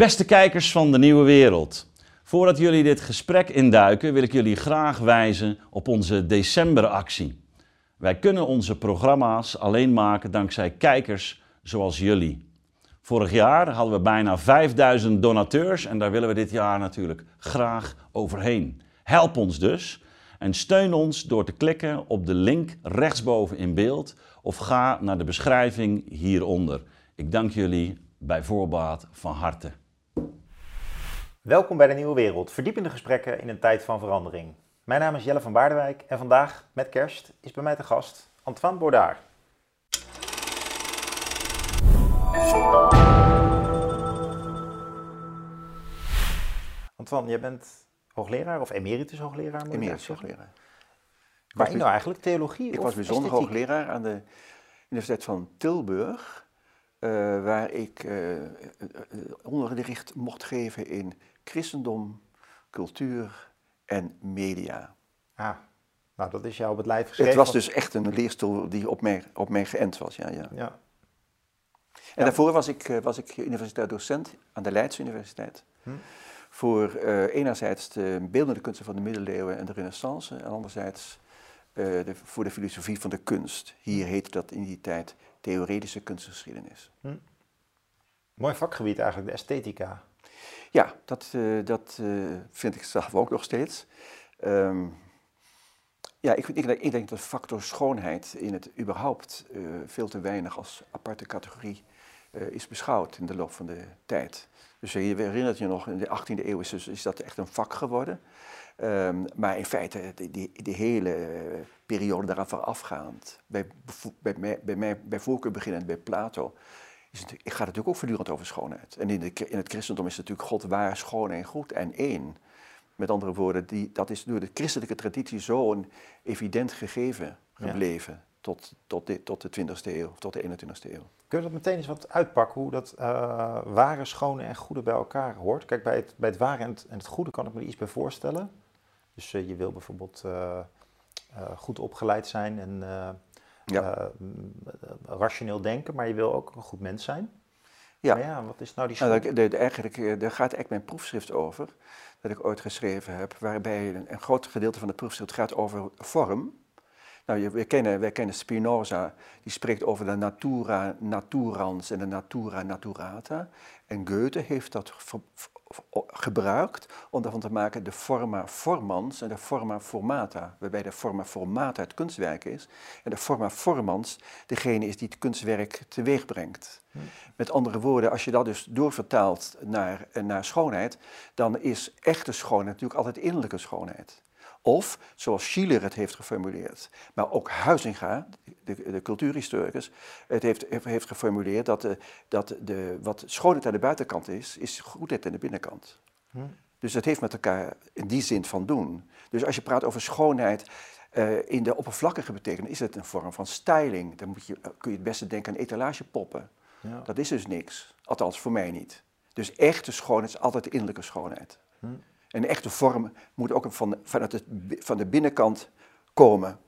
Beste kijkers van de Nieuwe Wereld. Voordat jullie dit gesprek induiken, wil ik jullie graag wijzen op onze decemberactie. Wij kunnen onze programma's alleen maken dankzij kijkers zoals jullie. Vorig jaar hadden we bijna 5000 donateurs en daar willen we dit jaar natuurlijk graag overheen. Help ons dus en steun ons door te klikken op de link rechtsboven in beeld of ga naar de beschrijving hieronder. Ik dank jullie bij voorbaat van harte. Welkom bij de Nieuwe Wereld, verdiepende gesprekken in een tijd van verandering. Mijn naam is Jelle van Baardewijk en vandaag, met kerst, is bij mij te gast Antoine Baudard. Antoine, jij bent hoogleraar of emeritus hoogleraar? Moet emeritus hoogleraar. Waarin nou eigenlijk? Theologie Ik was bijzonder hoogleraar aan de Universiteit van Tilburg. Uh, waar ik uh, onderricht mocht geven in christendom, cultuur en media. Ah, nou dat is jou op het lijf geschreven. Het was dus echt een leerstoel die op mij, op mij geënt was, ja. ja. ja. En daarvoor was ik, was ik universitair docent aan de Leidse Universiteit. Hm. Voor uh, enerzijds de beeldende kunsten van de middeleeuwen en de renaissance. En anderzijds uh, de, voor de filosofie van de kunst. Hier heette dat in die tijd theoretische kunstgeschiedenis. Hm. Mooi vakgebied eigenlijk, de esthetica. Ja, dat, uh, dat uh, vind ik zelf ook nog steeds. Um, ja, ik, ik, ik, denk dat de factor schoonheid in het überhaupt uh, veel te weinig als aparte categorie is beschouwd in de loop van de tijd. Dus je herinnert je nog, in de 18e eeuw is, dus, is dat echt een vak geworden. Um, maar in feite, die hele periode daaraan voorafgaand, bij, bij, bij, mij, bij voorkeur beginnend bij Plato, is het, gaat het natuurlijk ook voortdurend over schoonheid. En in, de, in het christendom is natuurlijk God waar, schoon en goed en één. Met andere woorden, die, dat is door de christelijke traditie zo'n evident gegeven gebleven tot, tot, de, tot de 20e eeuw, tot de 21e eeuw. Kun je dat meteen eens wat uitpakken, hoe dat uh, ware, schone en goede bij elkaar hoort? Kijk, bij het, bij het ware en het, en het goede kan ik me er iets bij voorstellen. Dus uh, je wil bijvoorbeeld uh, goed opgeleid zijn en ja. rationeel denken, maar je wil ook een goed mens zijn. Ja. Maar ja, wat is nou die nou, de, de, eigenlijk, Daar gaat echt mijn proefschrift over, dat ik ooit geschreven heb, waarbij een, een groot gedeelte van de proefschrift gaat over vorm. Nou, we kennen, wij kennen Spinoza, die spreekt over de natura naturans en de natura naturata. En Goethe heeft dat gebruikt om daarvan te maken de forma formans en de forma formata, waarbij de forma formata het kunstwerk is en de forma formans degene is die het kunstwerk teweeg brengt. Hm. Met andere woorden, als je dat dus doorvertaalt naar, naar schoonheid, dan is echte schoonheid natuurlijk altijd innerlijke schoonheid. Of, zoals Schiller het heeft geformuleerd, maar ook Huizinga, de, de cultuurhistoricus, het heeft, heeft geformuleerd dat, de, dat de, wat schoonheid aan de buitenkant is, is goedheid aan de binnenkant. Hm. Dus het heeft met elkaar in die zin van doen. Dus als je praat over schoonheid uh, in de oppervlakkige betekenis, is het een vorm van styling. Dan moet je, kun je het beste denken aan etalagepoppen. Ja. Dat is dus niks, althans voor mij niet. Dus echte schoonheid is altijd innerlijke schoonheid. Hm. Een echte vorm moet ook van, vanuit het, van de binnenkant komen.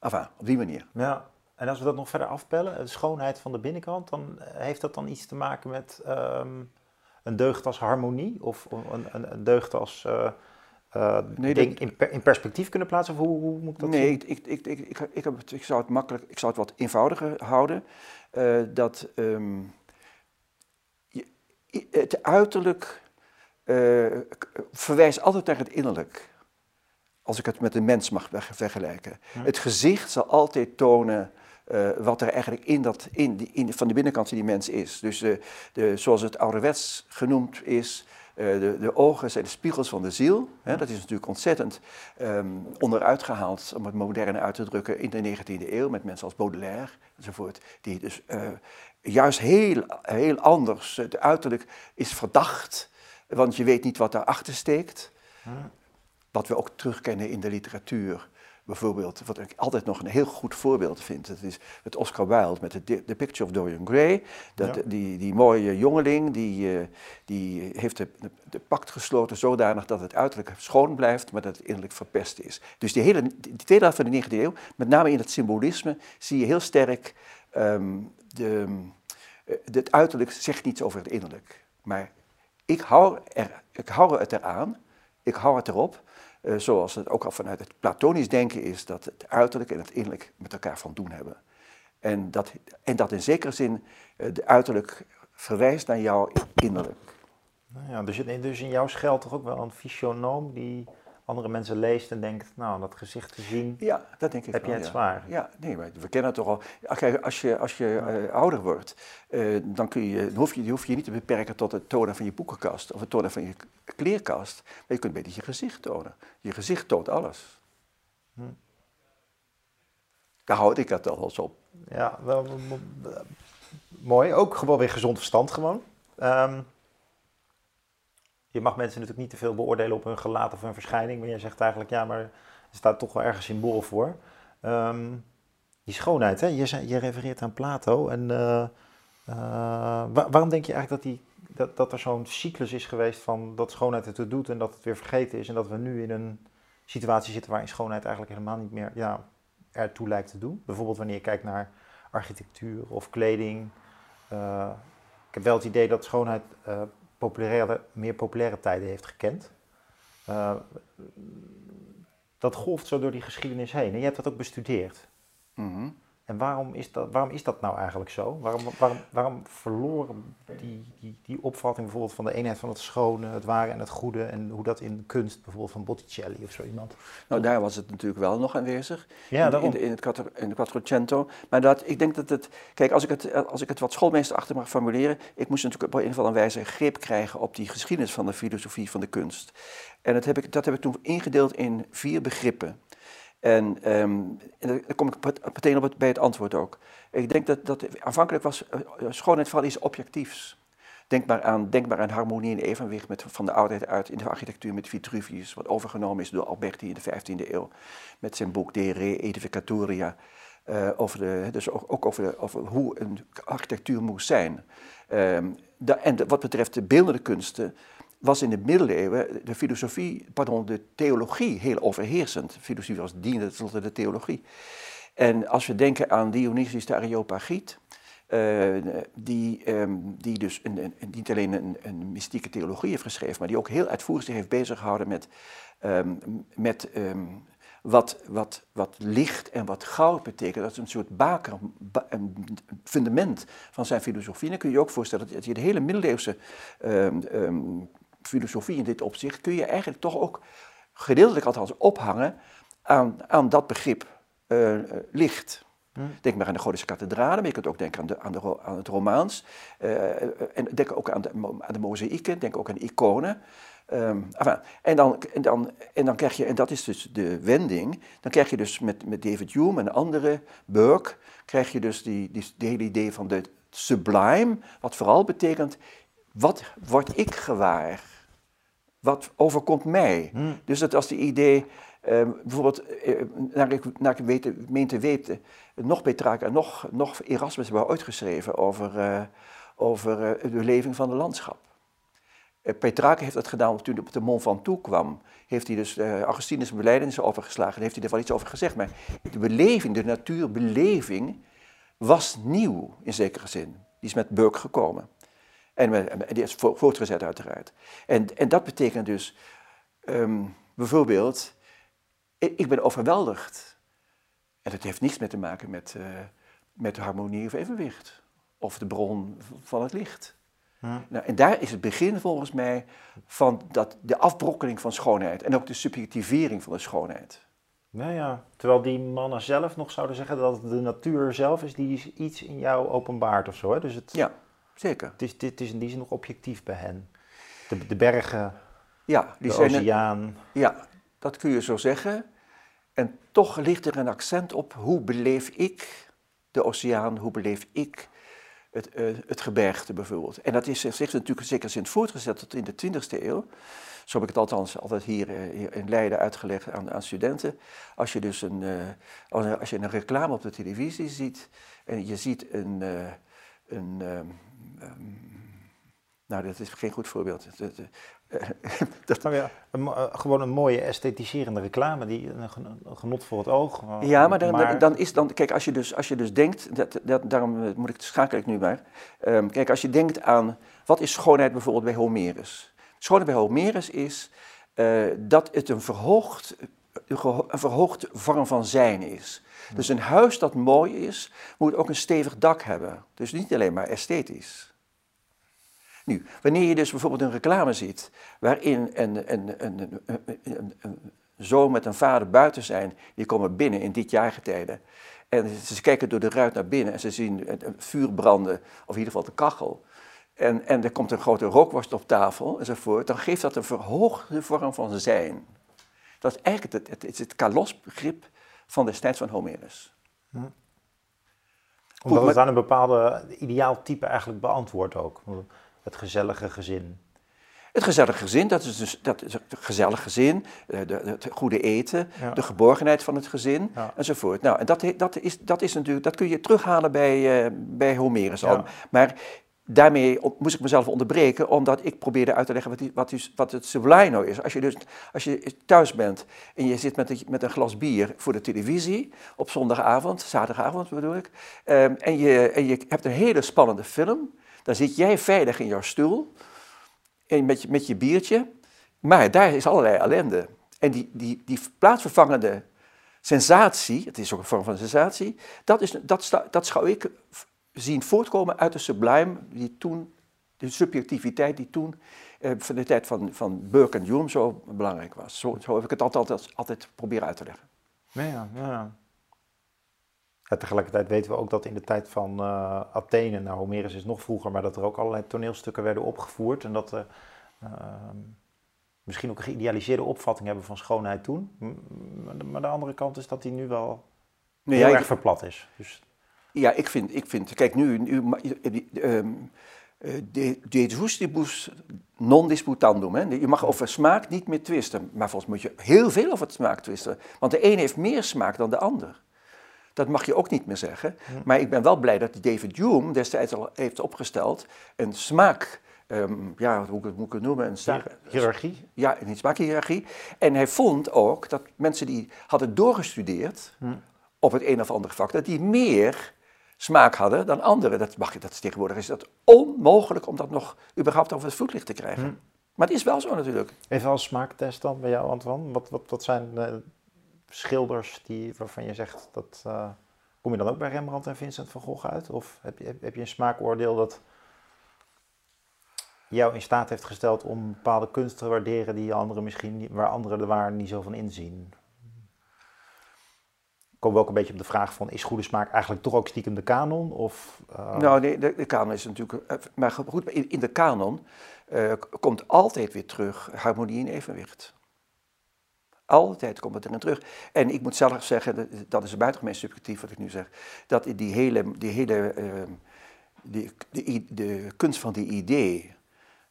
Enfin, op die manier. Ja, en als we dat nog verder afpellen, de schoonheid van de binnenkant, dan heeft dat dan iets te maken met um, een deugd als harmonie? Of een, een, een deugd als uh, uh, nee, denk, in, per, in, perspectief kunnen plaatsen? Of hoe, hoe moet ik dat nee, zien? Ik, ik, ik, ik, ik, heb het, ik zou het makkelijk, ik zou het wat eenvoudiger houden. Uh, dat um, je, het uiterlijk uh, verwijst altijd naar het innerlijk. Als ik het met een mens mag vergelijken. Het gezicht zal altijd tonen uh, wat er eigenlijk in dat, in die, in, van de binnenkant van die mens is. Dus de, zoals het ouderwets genoemd is, de, de, ogen zijn de spiegels van de ziel. Hè, dat is natuurlijk ontzettend um, onderuit gehaald, om het moderne uit te drukken, in de 19e eeuw met mensen als Baudelaire enzovoort. Die dus juist heel, heel anders, het uiterlijk is verdacht want je weet niet wat daarachter steekt. Wat we ook terugkennen in de literatuur. Bijvoorbeeld, wat ik altijd nog een heel goed voorbeeld vind, dat is het Oscar Wilde met de The Picture of Dorian Gray. Dat, die, die mooie jongeling, die, uh, die heeft de, de, pact gesloten zodanig dat het uiterlijk schoon blijft, maar dat het innerlijk verpest is. Dus die hele die tweede helft van de 19e eeuw, met name in het symbolisme, zie je heel sterk um, de, uh, het uiterlijk zegt niets over het innerlijk. Maar ik hou, er, ik hou het eraan, ik hou het erop, uh, zoals het ook al vanuit het Platonisch denken is, dat het uiterlijk en het innerlijk met elkaar van doen hebben. En dat, en dat in zekere zin uh, de uiterlijk verwijst naar jouw innerlijk. Nou ja, dus, dus in jou schuilt toch ook wel een fysionoom die andere mensen leest en denkt, nou, dat gezicht te zien, ja, dat denk ik heb wel, je het ja. zwaar. Ja, nee, maar we kennen het toch al. Kijk, als je, als je uh, ouder wordt, uh, dan, kun je, dan hoef, je, hoef je niet te beperken tot het tonen van je boekenkast of het tonen van je kleerkast. Maar je kunt beter je gezicht tonen. Je gezicht toont alles. Hm. Daar houd ik het alvast op. Ja, wel, mooi. Ook gewoon weer gezond verstand gewoon. Um, je mag mensen natuurlijk niet te veel beoordelen op hun gelaat of hun verschijning. Maar je zegt eigenlijk, ja, maar er staat toch wel ergens symbool voor. Um, die schoonheid, hè? Je, je refereert aan Plato. En uh, uh, waarom denk je eigenlijk dat, die, dat, dat er zo'n cyclus is geweest van dat schoonheid het doet en dat het weer vergeten is. En dat we nu in een situatie zitten waarin schoonheid eigenlijk helemaal niet meer ja, ertoe lijkt te doen. Bijvoorbeeld wanneer je kijkt naar architectuur of kleding. Uh, ik heb wel het idee dat schoonheid populaire, meer populaire tijden heeft gekend. Uh, dat golft zo door die geschiedenis heen. En je hebt dat ook bestudeerd. -hmm. En waarom is, dat, waarom is dat nou eigenlijk zo? Waarom, waarom, waarom verloren die, die, die opvatting bijvoorbeeld van de eenheid van het schone, het ware en het goede en hoe dat in kunst bijvoorbeeld van Botticelli of zo iemand? Nou, daar was het natuurlijk wel nog aanwezig. Ja, in, in, in, het, in het Quattrocento. Maar dat, ik denk dat het, kijk, als ik het, als ik het wat schoolmeester mag formuleren, ik moest natuurlijk op een of andere wijze grip krijgen op die geschiedenis van de filosofie van de kunst. En dat heb ik, dat heb ik toen ingedeeld in vier begrippen. En, um, en dan kom ik meteen op bij het antwoord ook. Ik denk dat, dat aanvankelijk was uh, schoonheid vooral iets objectiefs. Denk maar aan, denk maar aan harmonie en evenwicht met, van de oudheid uit in de architectuur met Vitruvius, wat overgenomen is door Alberti in de 15e eeuw met zijn boek De Re Edificatoria. Uh, over de, dus ook, over, de, hoe een architectuur moest zijn. Um, da, en de, wat betreft de beeldende kunsten was in de middeleeuwen de filosofie, pardon, de theologie heel overheersend. De filosofie was diende tot de theologie. En als we denken aan Dionysius de Areopagiet, uh, die, um, die dus een, een, niet alleen een, een, mystieke theologie heeft geschreven, maar die ook heel uitvoerig zich heeft bezig gehouden met, um, met um, wat, wat, wat licht en wat goud betekent. Dat is een soort baker, ba een fundament van zijn filosofie. dan kun je je ook voorstellen dat je de hele middeleeuwse filosofie in dit opzicht kun je eigenlijk toch ook gedeeltelijk althans ophangen aan, aan dat begrip uh, licht. Hmm. Denk maar aan de Godische kathedrale, maar je kunt ook denken aan, de, aan, de, aan het Romaans. Uh, en denk ook aan de, aan de mozaïeken, denk ook aan de iconen. Um, enfin, en, dan, en, dan, en dan krijg je, en dat is dus de wending, dan krijg je dus met, met David Hume en andere, Burke, krijg je dus die, die, die hele idee van de sublime, wat vooral betekent, wat word ik gewaar? Wat overkomt mij? Hmm. Dus dat was het idee, uh, bijvoorbeeld, uh, naar ik, naar ik weet, meen te weten, nog Petrarca en nog, nog Erasmus hebben uitgeschreven over, uh, over de leving van het landschap. Petrarca heeft dat gedaan toen hij op de Mont Ventoux kwam. Heeft hij dus Augustinus' belijdenis overgeslagen, heeft hij er wel iets over gezegd. Maar de beleving, de natuurbeleving, was nieuw in zekere zin. Die is met Burke gekomen. En, en die is voortgezet uiteraard. En, en dat betekent dus um, bijvoorbeeld, ik ben overweldigd. En dat heeft niets meer te maken met, uh, met harmonie of evenwicht. Of de bron van het licht. Hm. Nou, en daar is het begin volgens mij van dat, de afbrokkeling van schoonheid. En ook de subjectivering van de schoonheid. Nou ja, terwijl die mannen zelf nog zouden zeggen dat het de natuur zelf is die iets in jou openbaart of zo. Hè? Dus het... Ja, zeker. Het is, dit is in die zin nog objectief bij hen. De, de bergen, ja, die de zijn oceaan. ja, dat kun je zo zeggen. En toch ligt er een accent op hoe beleef ik de oceaan, hoe beleef ik het, uh, het gebergte bijvoorbeeld. En dat is zich natuurlijk zeker sinds voortgezet tot in de 20e eeuw. Zo heb ik het althans altijd hier, uh, hier in Leiden uitgelegd aan, aan, studenten. Als je dus een, uh, als je een reclame op de televisie ziet en je ziet een, een um, Nou, dat is geen goed voorbeeld. Dat, dat, nou ja, een, eh, gewoon een mooie esthetiserende reclame, die een, een genot voor het oog. Eh, ja, maar dan, dan is dan, kijk, als je dus, als je dus denkt, dat, dat, daarom eh, moet ik schakel ik nu maar. Um, kijk, als je denkt aan, wat is schoonheid bijvoorbeeld bij Homerus? Schoonheid bij Homerus is uh, dat het een verhoogd, een verhoogd vorm van zijn is. Dus een huis dat mooi is, moet ook een stevig dak hebben. Dus niet alleen maar esthetisch. Nu, wanneer je dus bijvoorbeeld een reclame ziet waarin een, een, een, een, zoon met een vader buiten zijn, die komen binnen in dit jaargetijde. En ze kijken door de ruit naar binnen en ze zien een vuur branden, of in ieder geval de kachel. En, en er komt een grote rookworst op tafel enzovoort. Dan geeft dat een verhoogde vorm van zijn. Dat is eigenlijk het, het, het, kalosbegrip van destijds van Homerus. Hm. Omdat het aan een bepaalde ideaaltype eigenlijk beantwoordt ook het gezellige gezin? Het gezellige gezin, dat is dus dat is het gezellig gezin, eh, de, het goede eten, de geborgenheid van het gezin enzovoort. Nou, en dat, dat, is, dat is natuurlijk, dat kun je terughalen bij, uh, bij Homerus al. Maar daarmee moest ik mezelf onderbreken, omdat ik probeerde uit te leggen wat, die, wat, die, wat het is. Als je dus als je thuis bent en je zit met een, met een glas bier voor de televisie op zondagavond, zaterdagavond bedoel ik, um, en, je, en je hebt een hele spannende film dan zit jij veilig in jouw stoel en met, met je biertje, maar daar is allerlei ellende. En die, die, die plaatsvervangende sensatie, het is ook een vorm van sensatie, dat, is, dat, dat schouw ik zien voortkomen uit de sublime, die toen, de subjectiviteit die toen eh, van de tijd van, van Burke en Hume zo belangrijk was. Zo, zo heb ik het altijd, altijd, altijd proberen uit te leggen. Ja, ja. Ja, tegelijkertijd weten we ook dat in de tijd van uh, Athene, nou Homerus is nog vroeger, maar dat er ook allerlei toneelstukken werden opgevoerd en dat we uh, misschien ook een geïdealiseerde opvatting hebben van schoonheid toen. Maar de andere kant is dat die nu wel heel ja, erg verplat is. Dus... Ja, ik vind, ik vind, kijk nu, nu um, de, de non disputandum. Hè? Je mag over smaak niet meer twisten, maar volgens moet je heel veel over het smaak twisten. Want de een heeft meer smaak dan de ander. Dat mag je ook niet meer zeggen. Maar ik ben wel blij dat David Hume destijds al heeft opgesteld een smaak. Um, ja, hoe moet ik het noemen? Een smaak, Hierarchie? Ja, een smaakhierarchie. En hij vond ook dat mensen die hadden doorgestudeerd hm. op het een of andere vak, dat die meer smaak hadden dan anderen. Dat, mag, dat is tegenwoordig is dat onmogelijk om dat nog überhaupt over het voetlicht te krijgen. Hm. Maar het is wel zo natuurlijk. Even als smaaktest dan bij jou, Antoine. Wat, wat, wat zijn schilders die, waarvan je zegt dat. Uh, kom je dan ook bij Rembrandt en Vincent van Gogh uit? Of heb je, heb je een smaakoordeel dat jou in staat heeft gesteld om bepaalde kunst te waarderen die anderen misschien, waar anderen er waar niet zo van inzien? Komen we ook een beetje op de vraag van, is goede smaak eigenlijk toch ook stiekem de kanon? Of, uh... Nou, nee, de, de, kanon is natuurlijk... Eh, maar goed, in, de kanon uh, komt altijd weer terug harmonie en evenwicht. Altijd komt het erin terug. En ik moet zelf zeggen, dat is buitengemeen subjectief wat ik nu zeg, dat die hele, die hele uh, die, de, de kunst van die idee,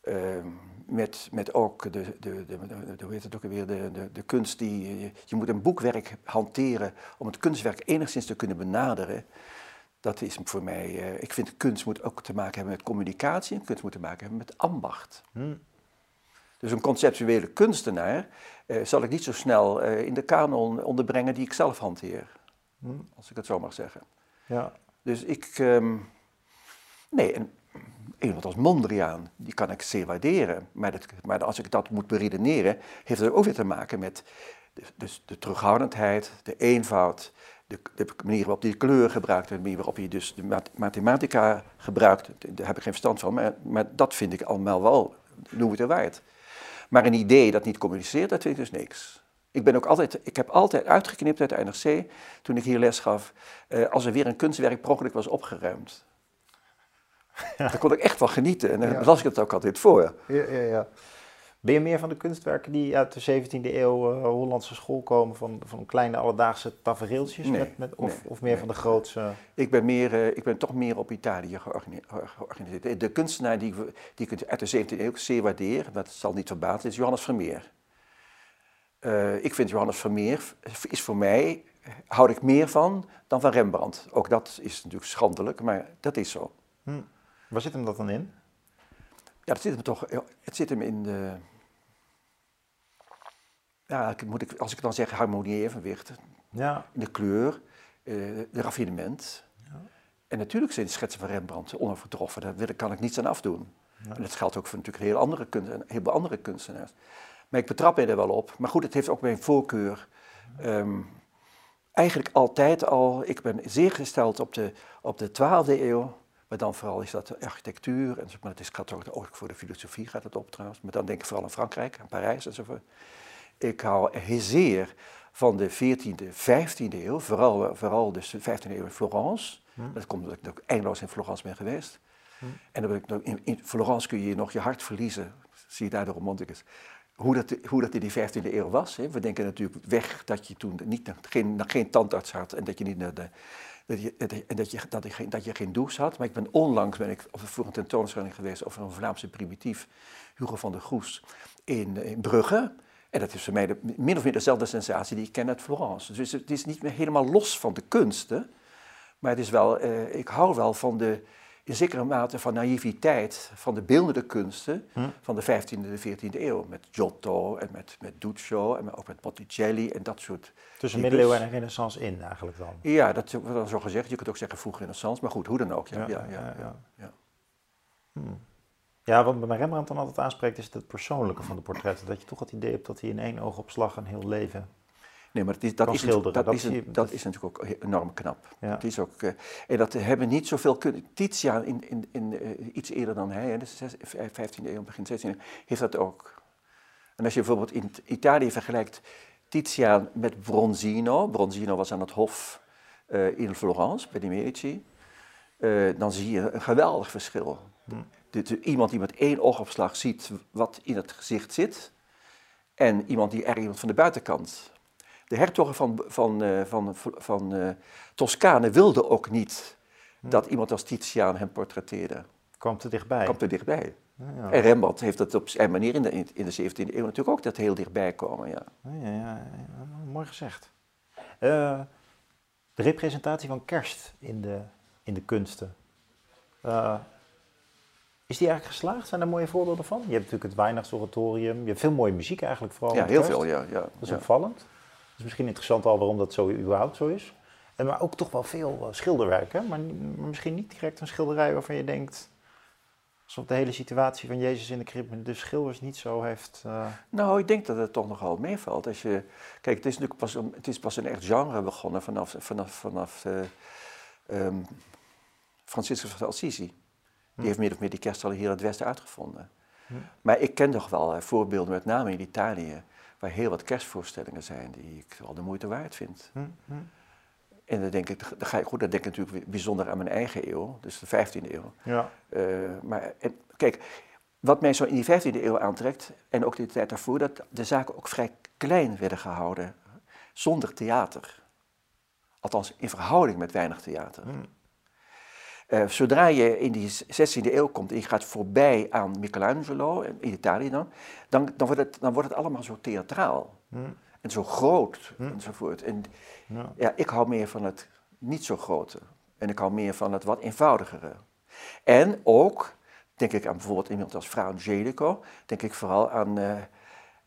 uh, met, met ook de, de, de, de, hoe heet het ook weer, de, de, de kunst die, je, je moet een boekwerk hanteren om het kunstwerk enigszins te kunnen benaderen. Dat is voor mij, uh, ik vind kunst moet ook te maken hebben met communicatie en kunst moet te maken hebben met ambacht. Hmm. Dus een conceptuele kunstenaar uh, zal ik niet zo snel uh, in de kanon onderbrengen die ik zelf hanteer. Hm? Als ik het zo mag zeggen. Ja. Dus ik. Um, nee, en iemand als Mondriaan, die kan ik zeer waarderen. Maar, dat, maar als ik dat moet beredeneren, heeft het ook weer te maken met de, dus de terughoudendheid, de eenvoud, de, de, manier waarop je kleur gebruikt, de manier waarop je dus de mathematica gebruikt. Daar heb ik geen verstand van, maar, maar dat vind ik allemaal wel, noem het er waard. Maar een idee dat niet communiceert, dat vind ik dus niks. Ik, ben ook altijd, ik heb altijd uitgeknipt uit de NRC, toen ik hier les gaf, uh, als er weer een kunstwerk per was opgeruimd. Ja. Daar kon ik echt van genieten en dan ja. las ik het ook altijd voor. Ja, ja, ja. Ben je meer van de kunstwerken die uit de 17e eeuw uh, Hollandse school komen, van, van kleine alledaagse tafereeltjes? Nee, met, met, of, of meer van de grootste? Ik ben, meer, uh, ik ben toch meer op Italië georganiseerd. De kunstenaar die, die ik uit de 17e eeuw zeer waardeer, dat zal niet verbazen, is Johannes Vermeer. Uh, ik vind Johannes Vermeer, is voor mij, houd ik meer van dan van Rembrandt. Ook dat is natuurlijk schandelijk, maar dat is zo. Hm. Waar zit hem dat dan in? Ja, het zit hem toch, het zit hem in de, ja, moet ik, als ik dan zeg harmonie, evenwicht, Ja. in de kleur, eh, de raffinement. En natuurlijk zijn de schetsen van Rembrandt onovertroffen, daar kan ik niets aan afdoen. En dat geldt ook voor natuurlijk heel, andere kunst, andere kunstenaars. Maar ik betrap me er wel op. Maar goed, het heeft ook mijn voorkeur. Ehm, eigenlijk altijd al, ik ben zeer gesteld op de, op de 12e eeuw. Maar dan vooral is dat de architectuur, en, maar het is, gaat ook, ook voor de filosofie gaat het op trouwens. Maar dan denk ik vooral aan Frankrijk, aan Parijs enzovoort. Ik hou zeer van de 14e, 15e eeuw, vooral, vooral dus de 15e eeuw in Florence. Dat komt omdat ik ook eindeloos in Florence ben geweest. En dan ben ik in, in Florence kun je nog je hart verliezen, zie je daar de romanticus. Hoe dat, hoe dat in die 15e eeuw was. Hè. We denken natuurlijk weg dat je toen niet, geen, geen tandarts had en dat je niet naar de, dat je, dat je- dat je, dat, je, geen- douche had. Maar ik ben onlangs ben ik voor een tentoonstelling geweest over een Vlaamse primitief, Hugo van der Goes, in, in Brugge. En dat is voor mij de, min of meer dezelfde sensatie die ik ken uit Florence. Dus het is niet meer helemaal los van de kunsten. Maar het is wel, eh, ik hou wel van de, in zekere mate van naïviteit van de beeldende kunsten van de 15e en de 14e eeuw. Met Giotto en met, met Duccio en ook met Botticelli en dat soort Tussen middeleeuwen en renaissance in eigenlijk dan. Ja, dat wordt dan zo gezegd. Je kunt ook zeggen vroeg renaissance, maar goed, hoe dan ook. Ja, Ja, ja, ja, ja, ja. Ja, wat bij Rembrandt dan altijd aanspreekt is het persoonlijke van de portretten. Dat je toch het idee hebt dat hij in één oogopslag een heel leven... Nee, maar het is, dat, is, dat, dat is, een- dat is natuurlijk ook enorm knap. Ja. Het is ook, eh, en dat hebben niet zoveel kun Titiaan in, in, in, eh, iets eerder dan hij, hè, de zes- eh, 15e eeuw, begin 16e eeuw, heeft dat ook. En als je bijvoorbeeld in Italië vergelijkt Titiaan met Bronzino, Bronzino was aan het hof in Florence bij de Medici, dan zie je een geweldig verschil. De- de- iemand die met één oogopslag ziet wat in het gezicht zit, en iemand die er iemand van de buitenkant. De hertogen van, van, eh, van, van eh, Toscane wilden ook niet dat iemand als Titiaan hem portretteerde. kwam te dichtbij. Kwam te dichtbij. Ja, En Rembrandt heeft dat op zijn manier in de, in de 17e eeuw natuurlijk ook dat heel dichtbij komen. Ja. ja, ja, mooi gezegd. Eh, de representatie van kerst in de, in de kunsten. Is die eigenlijk geslaagd? Zijn er mooie voorbeelden van? Je hebt natuurlijk het Weihnachtsoratorium. Je hebt veel mooie muziek eigenlijk vooral. ja, heel kerst. veel, ja. ja, Dat is ja. opvallend. Is misschien interessant al waarom dat zo überhaupt zo is. En maar ook toch wel veel eh, schilderwerk, hè? Maar, misschien niet direct een schilderij waarvan je denkt... alsof de hele situatie van Jezus in de krib de schilders niet zo heeft... eh, Nou, ik denk dat het toch nogal meevalt. Als je, kijk, het is natuurlijk pas een, het is pas een echt genre begonnen vanaf, vanaf, vanaf ehm, Franciscus van Assisi. Die heeft meer of meer die kerst al hier in het Westen uitgevonden. Maar ik ken toch wel voorbeelden, met name in Italië, waar heel wat kerstvoorstellingen zijn die ik wel de moeite waard vind. hm, hm. En dan denk ik, dan ga ik, goed, dan denk ik natuurlijk bijzonder aan mijn eigen eeuw, dus de 15e eeuw. Ja. Eh, maar en, kijk, wat mij zo in die 15e eeuw aantrekt, en ook de tijd daarvoor, dat de zaken ook vrij klein werden gehouden, zonder theater. Althans, in verhouding met weinig theater. Eh, zodra je in die 16e eeuw komt en je gaat voorbij aan Michelangelo, in Italië dan, dan, dan, wordt, het, dan wordt het allemaal zo theatraal. En zo groot enzovoort. En Ja. ja, ik hou meer van het niet zo grote. En ik hou meer van het wat eenvoudigere. En ook, denk ik aan bijvoorbeeld iemand als Fra Angelico, denk ik vooral aan, eh,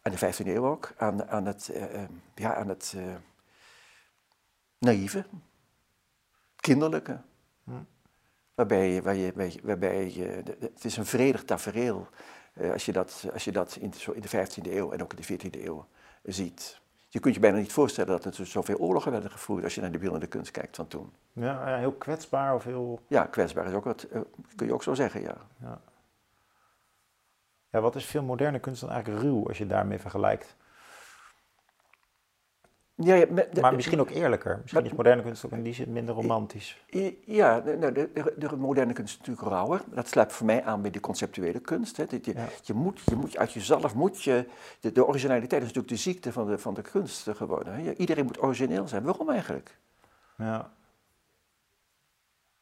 aan de 15e eeuw ook, aan, aan het, eh, eh, ja, aan het eh, naïeve, kinderlijke. Waarbij, je- waar je, waar je- waarbij je, het is een vredig tafereel eh, als je dat, als je dat in, de, zo in de 15e eeuw en ook in de 14e eeuw ziet. Je kunt je bijna niet voorstellen dat er zoveel oorlogen werden gevoerd als je naar de beeldende kunst kijkt van toen. Ja, ja, heel kwetsbaar of heel... Ja, kwetsbaar is ook wat, eh, kun je ook zo zeggen, ja. Ja. ja, wat is veel moderne kunst dan eigenlijk ruw als je daarmee vergelijkt? Ja, ja, Maar misschien ook eerlijker. Misschien maar- is moderne kunst ook in die zin minder romantisch. Ja, de, nou, de, de, de moderne kunst is natuurlijk rauwer. Dat sluit voor mij aan bij de conceptuele kunst. Hè. Dat Je, Ja. je, moet, je moet uit jezelf, moet je, de, de originaliteit is natuurlijk de ziekte van de, van de kunst geworden. Hè. Iedereen moet origineel zijn. Waarom eigenlijk? Ja.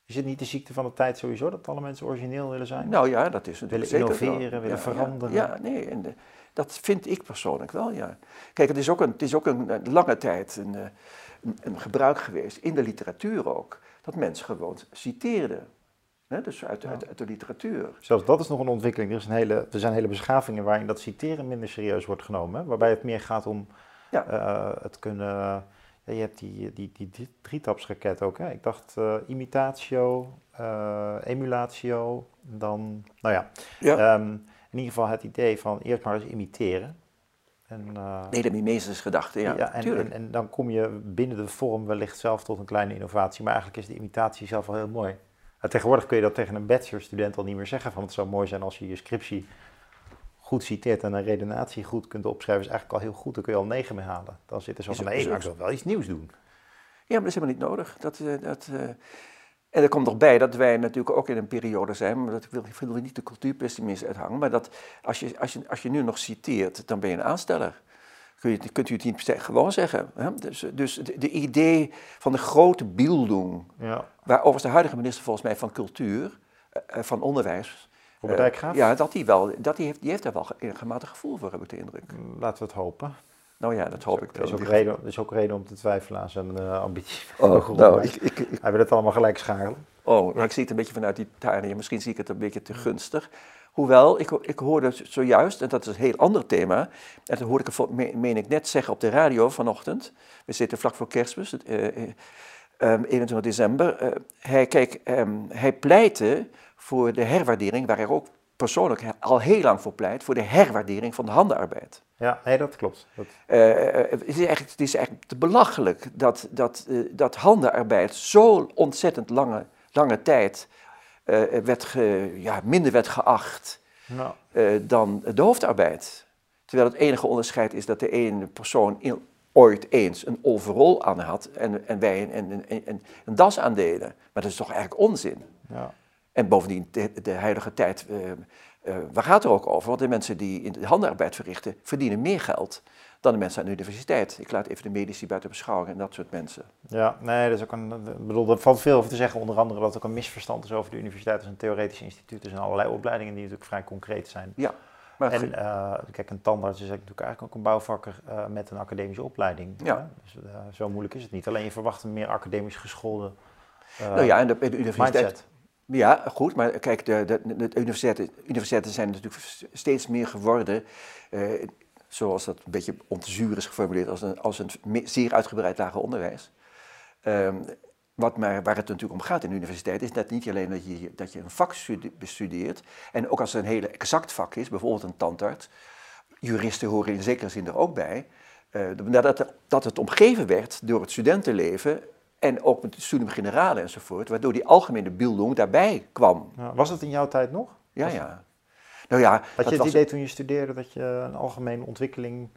Is het niet de ziekte van de tijd sowieso dat alle mensen origineel willen zijn? Nou ja, dat is natuurlijk Willen innoveren, willen veranderen. Ja, nee, en dat vind ik persoonlijk wel, ja. Kijk, het is ook een, het is ook een, eh, lange tijd een, eh, een, een gebruik geweest, in de literatuur ook, dat mensen gewoon citeerden. Dus uit, Ja. uit, uit de literatuur. Zelfs dat is nog een ontwikkeling. Er, is een hele, er zijn hele beschavingen waarin dat citeren minder serieus wordt genomen. hè, Waarbij het meer gaat om Ja. eh, het kunnen... Ja, je hebt die, die, die, die drietapsraket ook. Hè? Ik dacht imitatio, emulatio, dan... Nou ja, Ja. In ieder geval het idee van eerst maar eens imiteren. En, eh, Nee, de mimesisgedachte, ja, ja, en, en, en dan kom je binnen de vorm wellicht zelf tot een kleine innovatie. Maar eigenlijk is de imitatie zelf al heel mooi. En tegenwoordig kun je dat tegen een bachelorstudent al niet meer zeggen. Van het zou mooi zijn als je je scriptie goed citeert en een redenatie goed kunt opschrijven. is eigenlijk al heel goed. Dan kun je al negen mee halen. Dan zit er zo van, is maar ik wil wel iets nieuws doen. Ja, maar dat is helemaal niet nodig. Dat, eh, dat, eh, En er komt nog bij dat wij natuurlijk ook in een periode zijn, maar dat wil, ik wil niet de cultuurpessimist uithangen, maar dat als je, als, je, als je nu nog citeert, dan ben je een aansteller. Kun je, kunt u het niet gewoon zeggen. Hè? Dus, dus de, de idee van de grote bildung, Ja. waar overigens de huidige minister volgens mij van cultuur, eh, eh, van onderwijs, Dijkgraaf? ja, dat die wel, dat die heeft, die heeft daar wel enigmatig gevoel voor, heb ik de indruk. Laten we het hopen. Nou ja, dat hoop ik. Er is, wel. ook reden, is ook reden om te twijfelen aan zijn eh, ambitie. Oh, nou, ik, ik, ik- Hij wil het allemaal gelijk scharen. Oh, maar ik zie het een beetje vanuit Italië. Misschien zie ik het een beetje te gunstig. Hoewel, ik, ik hoorde zojuist, en dat is een heel ander thema, en dat hoorde ik, meen ik net zeggen op de radio vanochtend. We zitten vlak voor kerstmis, eh, ehm, 21 december. Eh, hij, kijk, ehm, hij pleitte voor de herwaardering, waar hij ook persoonlijk al heel lang voor pleit, voor de herwaardering van de handenarbeid. Ja, nee, dat klopt. Dat, Eh, eh, het, is eigenlijk, het is eigenlijk te belachelijk dat, dat, eh, dat handenarbeid zo ontzettend lange, lange tijd werd ge- ja, minder werd geacht nou, dan de hoofdarbeid. Terwijl het enige onderscheid is dat de ene persoon in- ooit eens een overall aan had en, en wij een, een, een, een, een das aandeden. Maar dat is toch eigenlijk onzin? ja. En bovendien, de, de huidige tijd, eh, eh, waar gaat het er ook over? Want de mensen die in de handenarbeid verrichten, verdienen meer geld dan de mensen aan de universiteit. Ik laat even de medici buiten beschouwing en dat soort mensen. Ja, nee, dat is ook een. Ik bedoel, er valt veel over te zeggen. Onder andere dat ook een misverstand is over de universiteit als een theoretisch instituut. Er zijn allerlei opleidingen die natuurlijk vrij concreet zijn. Ja, maar En eh, kijk, een tandarts is natuurlijk eigenlijk ook een bouwvakker met een academische opleiding. Ja. hè? Dus zo moeilijk is het niet. Alleen je verwacht een meer academisch geschoolde nou ja, en de, de universiteit. mindset. Ja, goed, maar kijk, de, de, de universiteiten, universiteiten zijn natuurlijk steeds meer geworden, eh, zoals dat een beetje om is geformuleerd, als een, als een zeer uitgebreid lager onderwijs. Ehm, wat maar, waar het natuurlijk om gaat in de universiteit is dat niet alleen dat je, dat je een vak stude- bestudeert, en ook als het een hele exact vak is, bijvoorbeeld een tandarts, juristen horen in zekere zin er ook bij, eh, dat, dat het omgeven werd door het studentenleven en ook met het studium generale enzovoort, waardoor die algemene bildung daarbij kwam. Ja, was het in jouw tijd nog? Ja, Was- ja. Nou ja, Had dat je het was, idee toen je studeerde dat je een algemene ontwikkeling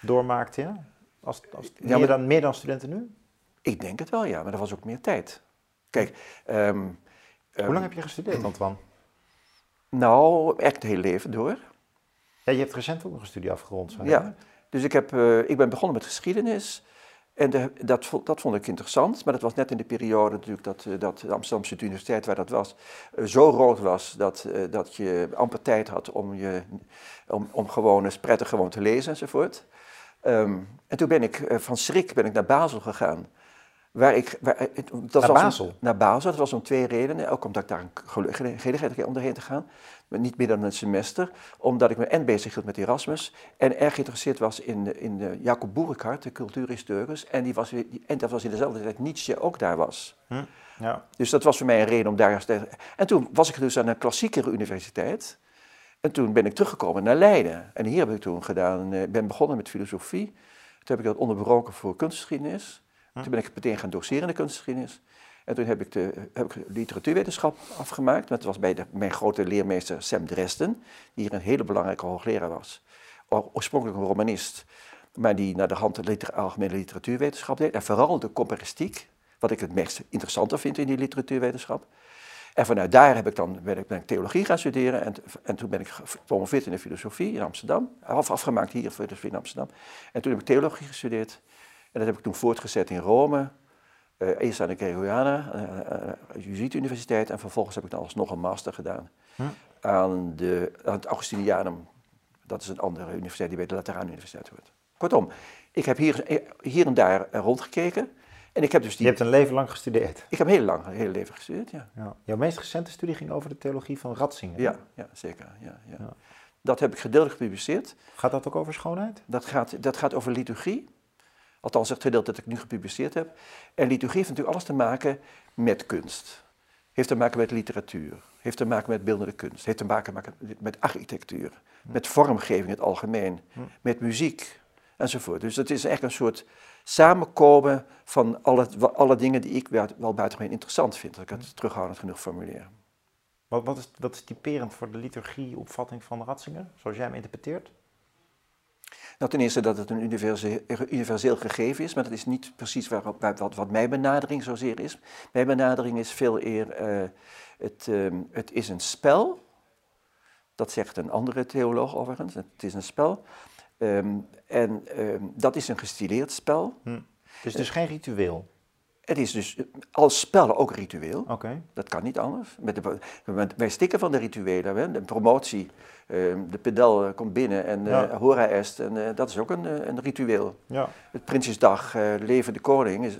doormaakte? Ja? Als, als, Ja, meer, maar- dan, meer dan studenten nu? ik denk het wel, ja, maar er was ook meer tijd. Kijk, ehm, Hoe ehm, lang heb je gestudeerd, Antoine? nou, echt het hele leven door. Ja, je hebt recent ook nog een studie afgerond. Ja, hè? dus ik, heb, eh, ik ben begonnen met geschiedenis. En de, dat, dat vond ik interessant, maar dat was net in de periode natuurlijk dat, eh, dat de Amsterdamse Universiteit, waar dat was, eh, zo rood was dat, eh, dat je amper tijd had om, je, om, om gewoon eens prettig gewoon te lezen enzovoort. Ehm, en toen ben ik van schrik ben ik naar Basel gegaan. Waar ik, waar, dat Naar was om- Basel? naar Basel, dat was om twee redenen. Ook omdat ik daar een gele- gelegenheid kreeg om erheen te gaan. Niet meer dan een semester. Omdat ik me en bezig hield met Erasmus. En erg geïnteresseerd was in, in de Jacob Boerekhart, de cultuurhistoricus. En, die was, die- en dat was in dezelfde tijd Nietzsche ook daar was. Ja. Dus dat was voor mij een reden om daar eens te... En toen was ik dus aan een klassiekere universiteit. En toen ben ik teruggekomen naar Leiden. En hier heb ik toen gedaan, eh, ben begonnen met filosofie. Toen heb ik dat onderbroken voor kunstgeschiedenis. Toen ben ik meteen gaan doseren in de kunstgeschiedenis. En toen heb ik, de, heb ik literatuurwetenschap afgemaakt. Dat was bij de, mijn grote leermeester Sam Dresden, die hier een hele belangrijke hoogleraar was. Oorspronkelijk een romanist, maar die naar de hand de algemene literatuurwetenschap deed. En vooral de comparistiek, wat ik het meest interessante vind in die literatuurwetenschap. En vanuit daar heb ik dan, ben, ik, theologie gaan studeren en, en toen ben ik gepromoveerd in de filosofie in Amsterdam. Af, afgemaakt hier in Amsterdam. En toen heb ik theologie gestudeerd. En dat heb ik toen voortgezet in Rome. Eh, eerst aan de Gregoriana, uh, Jezuïte Universiteit. En vervolgens heb ik dan alsnog een master gedaan aan, de, aan het Augustinianum. Dat is een andere universiteit die bij de Lateraanuniversiteit hoort. Kortom, ik heb hier, hier en daar eh, rondgekeken. En ik heb dus Je die... hebt een leven lang gestudeerd. Ik heb heel lang, heel leven gestudeerd, ja. Ja. Jouw meest recente studie ging over de theologie van Ratzinger. Ja, ja zeker. Ja, ja. Ja. Dat heb ik gedeeltelijk gepubliceerd. Gaat dat ook over schoonheid? Dat gaat, dat gaat over liturgie. Althans, het gedeelte dat ik nu gepubliceerd heb. En liturgie heeft natuurlijk alles te maken met kunst. Heeft te maken met literatuur. Heeft te maken met beeldende kunst. Heeft te maken met, architectuur. Met vormgeving in het algemeen. Met muziek. Enzovoort. Dus het is echt een soort samenkomen van alle, alle dingen die ik wel, wel buitengewoon interessant vind. Dat ik het terughoudend genoeg formuleer. Wat, wat, is, wat is typerend voor de liturgieopvatting van Ratzinger, zoals jij hem interpreteert? Nou, ten eerste dat het een universeel, gegeven is, maar dat is niet precies waar, wat, wat mijn benadering zozeer is. Mijn benadering is veel eer, eh, het, ehm, het is een spel, dat zegt een andere theoloog overigens, het is een spel. Ehm, en ehm, dat is een gestileerd spel. Het is dus geen ritueel. Het is dus als spel ook ritueel. Oké. Dat kan niet anders. Met de, met- wij stikken van de rituelen. Hè? De promotie, ehm, de pedel eh, komt binnen en eh Ja. hora est. En eh, dat is ook een, een ritueel. Ja. Het Prinsjesdag, leven de koning, is,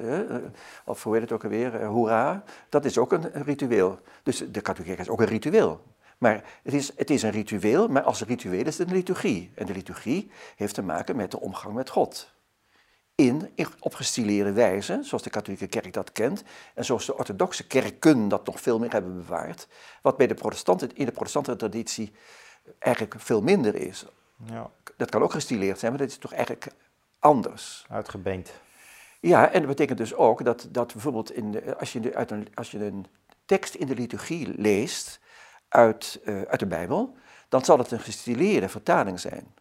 of hoe heet het ook alweer, hoera, dat is ook een, ritueel. Dus de katholieke kerk is ook een ritueel. Maar het is, het is een ritueel, maar als ritueel is het een liturgie. En de liturgie heeft te maken met de omgang met God. In, op gestileerde wijze, zoals de katholieke kerk dat kent, en zoals de orthodoxe kerken dat nog veel meer hebben bewaard, wat bij de protestanten, in de protestante traditie eigenlijk veel minder is. ja, Dat kan ook gestileerd zijn, maar dat is toch eigenlijk anders. uitgebeend. Ja, en dat betekent dus ook dat, dat bijvoorbeeld in de, als, je de, uit een, als je een tekst in de liturgie leest uit, eh, uit de Bijbel, dan zal het een gestileerde vertaling zijn.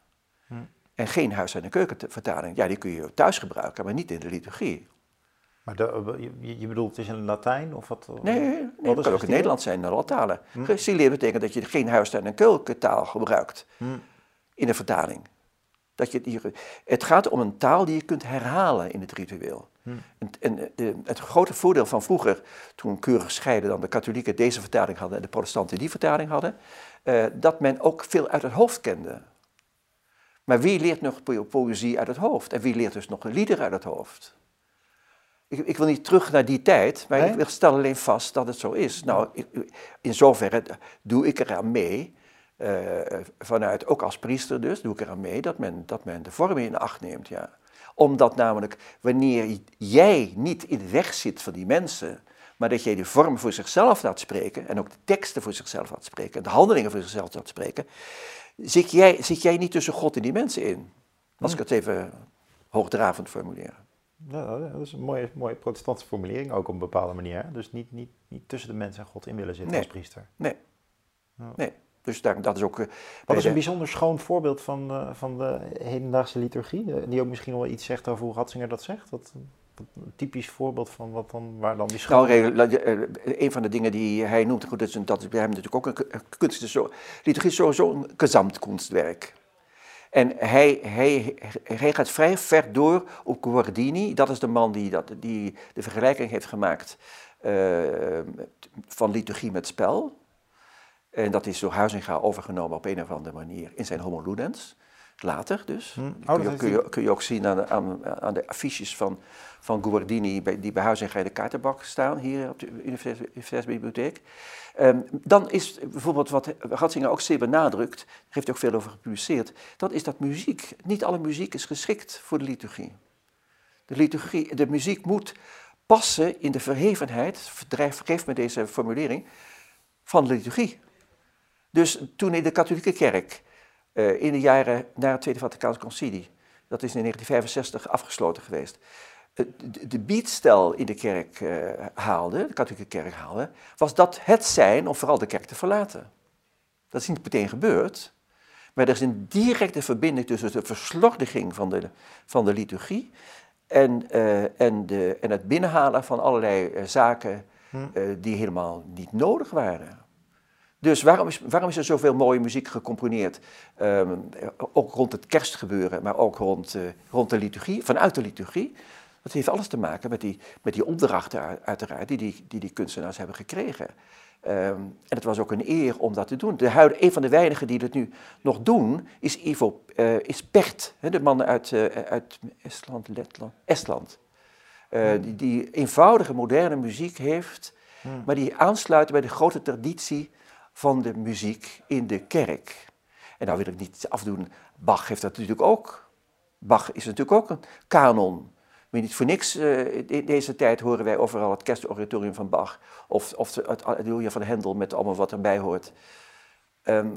Hm. En geen huis- en keukenvertaling. Ja, die kun je thuis gebruiken, maar niet in de liturgie. Maar de, je, je bedoelt, het is in Latijn of wat? Nee, nee Wat het kan ook in? Nederlands zijn, in alle talen. Gestileerd betekent dat je geen huis- en keukentaal gebruikt Hm. in de vertaling. Dat je, het gaat om een taal die je kunt herhalen in het ritueel. En, en de- het grote voordeel van vroeger, toen keurig scheiden dan de katholieken deze vertaling hadden en de protestanten die vertaling hadden, eh, dat men ook veel uit het hoofd kende. Maar wie leert nog po- poëzie uit het hoofd? En wie leert dus nog een lieder uit het hoofd? Ik, ik wil niet terug naar die tijd, maar Nee? ik wil stel alleen vast dat het zo is. Nou, in zoverre doe ik eraan mee, eh, vanuit, ook als priester dus, doe ik eraan mee dat men, dat men de vorm in acht neemt, ja. Omdat namelijk, wanneer jij niet in de weg zit van die mensen, maar dat jij de vorm voor zichzelf laat spreken, en ook de teksten voor zichzelf laat spreken, en de handelingen voor zichzelf laat spreken, zit jij, zit jij niet tussen God en die mensen in. Als ik het even hoogdravend formuleer. Ja, dat is een mooie, mooie protestantse formulering, ook op een bepaalde manier. Dus niet, niet, niet tussen de mens en God in willen zitten Nee. als priester. Nee. Nee. Dus daar, dat is ook. eh, Wat is de- een bijzonder schoon voorbeeld van, eh, van de hedendaagse liturgie? eh, Die ook misschien wel iets zegt over hoe Ratzinger dat zegt? Wat een typisch voorbeeld van wat dan, waar dan die schoon... Nou, eh, een van de dingen die hij noemt, goed, dat is, dat is bij hem natuurlijk ook een kunst. is Zo, liturgie is sowieso een gezamtkunstwerk. En hij, hij, hij gaat vrij ver door op Guardini. Dat is de man die, dat, die de vergelijking heeft gemaakt eh, van liturgie met spel. En dat is door Huizinga overgenomen op een of andere manier in zijn Homo Ludens. Later dus. Hm. Oh, kun, je, kun, je, kun je ook zien aan, de- aan, aan de affiches van, van Guardini bij, die bij Huizinga in de kaartenbak staan, hier op de Univers- Universiteitsbibliotheek. Ehm, dan is bijvoorbeeld wat Ratzinger ook zeer benadrukt, daar heeft hij ook veel over gepubliceerd, dat is dat muziek, niet alle muziek is geschikt voor de liturgie. De, liturgie, de muziek moet passen in de verhevenheid, vergeef me deze formulering, van de liturgie. Dus toen in de katholieke kerk, eh, in de jaren na het Tweede Vaticaanse Concilie, dat is in 1965 afgesloten geweest, eh, de, de in de kerk eh, haalde, de katholieke kerk haalde, was dat het zijn om vooral de kerk te verlaten. Dat is niet meteen gebeurd, maar er is een directe verbinding tussen de verslordiging van de, van de liturgie en, en, de, en het binnenhalen van allerlei zaken eh, die helemaal niet nodig waren. Dus waarom is, waarom is er zoveel mooie muziek gecomponeerd? Ehm, ook rond het kerstgebeuren, maar ook rond, eh, rond de liturgie, vanuit de liturgie. Dat heeft alles te maken met die, met die opdrachten uit- uiteraard die die, die, die kunstenaars hebben gekregen. Ehm, en het was ook een eer om dat te doen. De huid, een van de weinigen die dat nu nog doen, is Ivo, eh, is Pert, hè, de man uit, eh, uit Estland, Letland, Estland. eh, die, die eenvoudige, moderne muziek heeft, Hmm. maar die aansluiten bij de grote traditie van de muziek in de kerk. En nou wil ik niet afdoen, Bach heeft dat natuurlijk ook. Bach is natuurlijk ook een kanon. Maar niet voor niks, eh, in deze tijd horen wij overal het kerstoratorium van Bach. Of, of het Alleluia van Hendel met allemaal wat erbij hoort. Ehm,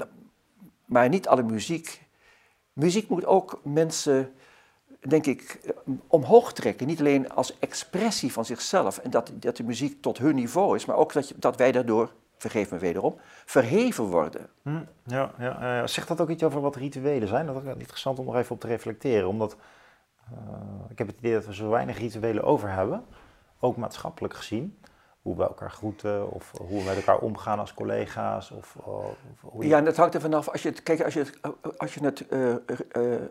maar niet alle muziek. Muziek moet ook mensen, denk ik, eh, omhoog trekken. Niet alleen als expressie van zichzelf en dat, dat de muziek tot hun niveau is, maar ook dat, dat wij daardoor, vergeef me wederom, verheven worden. Hm, Ja, ja, zegt dat ook iets over wat rituelen zijn? Dat is interessant om nog even op te reflecteren. Omdat eh, ik heb het idee dat we zo weinig rituelen over hebben. Ook maatschappelijk gezien. Hoe we elkaar groeten of hoe we met elkaar omgaan als collega's. Of, eh, of hoe je- Ja, en dat hangt er vanaf. Als je het, kijk, als je het, als je het, eh,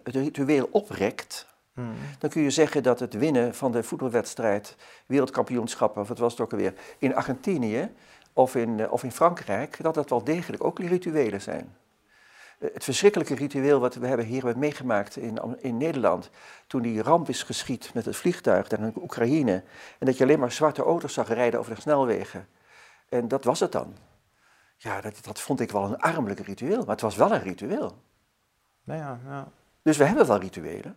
het ritueel oprekt, Hm, dan kun je zeggen dat het winnen van de voetbalwedstrijd, wereldkampioenschappen, of wat was het ook alweer, in Argentinië of in, eh, of in Frankrijk, dat dat wel degelijk ook rituelen zijn. Eh, Het verschrikkelijke ritueel wat we hebben hier hebben meegemaakt in, in Nederland, toen die ramp is geschied met het vliegtuig naar Oekraïne, en dat je alleen maar zwarte auto's zag rijden over de snelwegen. En dat was het dan. Ja, dat, dat vond ik wel een armelijk ritueel, maar het was wel een ritueel. nou ja, ja. Dus we hebben wel rituelen.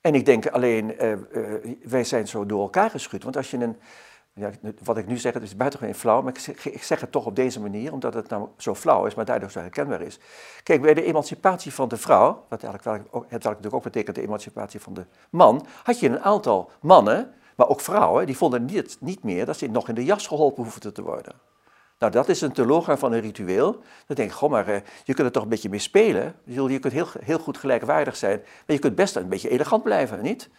En ik denk alleen, eh, wij zijn zo door elkaar geschud. Want als je een, ja, wat ik nu zeg, het is buitengewoon flauw, maar ik zeg, ik zeg het toch op deze manier, omdat het nou zo flauw is, maar daardoor zo herkenbaar is. Kijk, bij de emancipatie van de vrouw, wat eigenlijk, het natuurlijk ook betekent de emancipatie van de man, had je een aantal mannen, maar ook vrouwen, die vonden niet, niet meer dat ze nog in de jas geholpen hoefden te worden. Nou, dat is een teloorgang van een ritueel. Dan denk ik, goh, maar eh, je kunt er toch een beetje mee spelen. Je kunt heel, heel goed gelijkwaardig zijn, maar je kunt best een beetje elegant blijven, niet?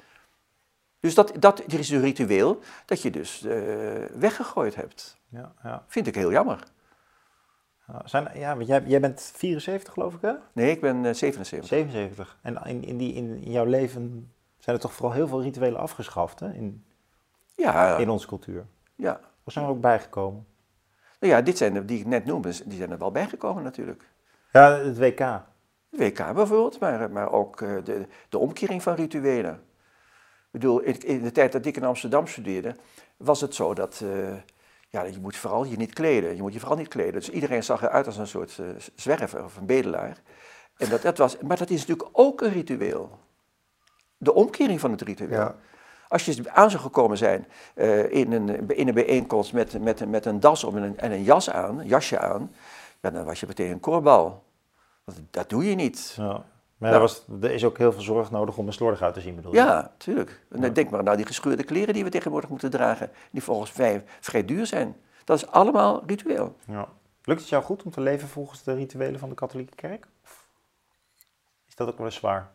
Dus dat, dat er is een ritueel dat je dus eh, weggegooid hebt. ja, ja. Vind ik heel jammer. Ja, Zijn, ja want jij, jij bent 74 geloof ik hè? Nee, ik ben eh, 77. 77. En in, in, die, in, jouw leven zijn er toch vooral heel veel rituelen afgeschaft hè? In, Ja, in onze cultuur. ja. Of zijn er ook bijgekomen? Nou ja, dit zijn die ik net noemde, die zijn er wel bijgekomen natuurlijk. Ja, het WK. De WK bijvoorbeeld, maar, maar ook eh, de, de omkering van rituelen. Ik bedoel, in, de tijd dat ik in Amsterdam studeerde, was het zo dat eh, ja, je moet vooral je niet kleden. Je moet je vooral niet kleden. Dus iedereen zag eruit als een soort eh, zwerver of een bedelaar. En dat, dat was, maar dat is natuurlijk ook een ritueel. De omkering van het ritueel. Ja. Als je aan zou gekomen zijn eh, in, een, in een bijeenkomst met, met, een- met een das om en een, en een jas aan, een jasje aan, ja, dan was je meteen een koorbal. Dat, dat doe je niet. Ja. Maar Ja. er, was, er is ook heel veel zorg nodig om er slordig uit te zien, bedoel je? Ja, tuurlijk. Denk maar naar die gescheurde kleren die we tegenwoordig moeten dragen, die volgens mij vrij duur zijn. Dat is allemaal ritueel. Ja. Lukt het jou goed om te leven volgens de rituelen van de katholieke kerk? Of is dat ook wel eens zwaar?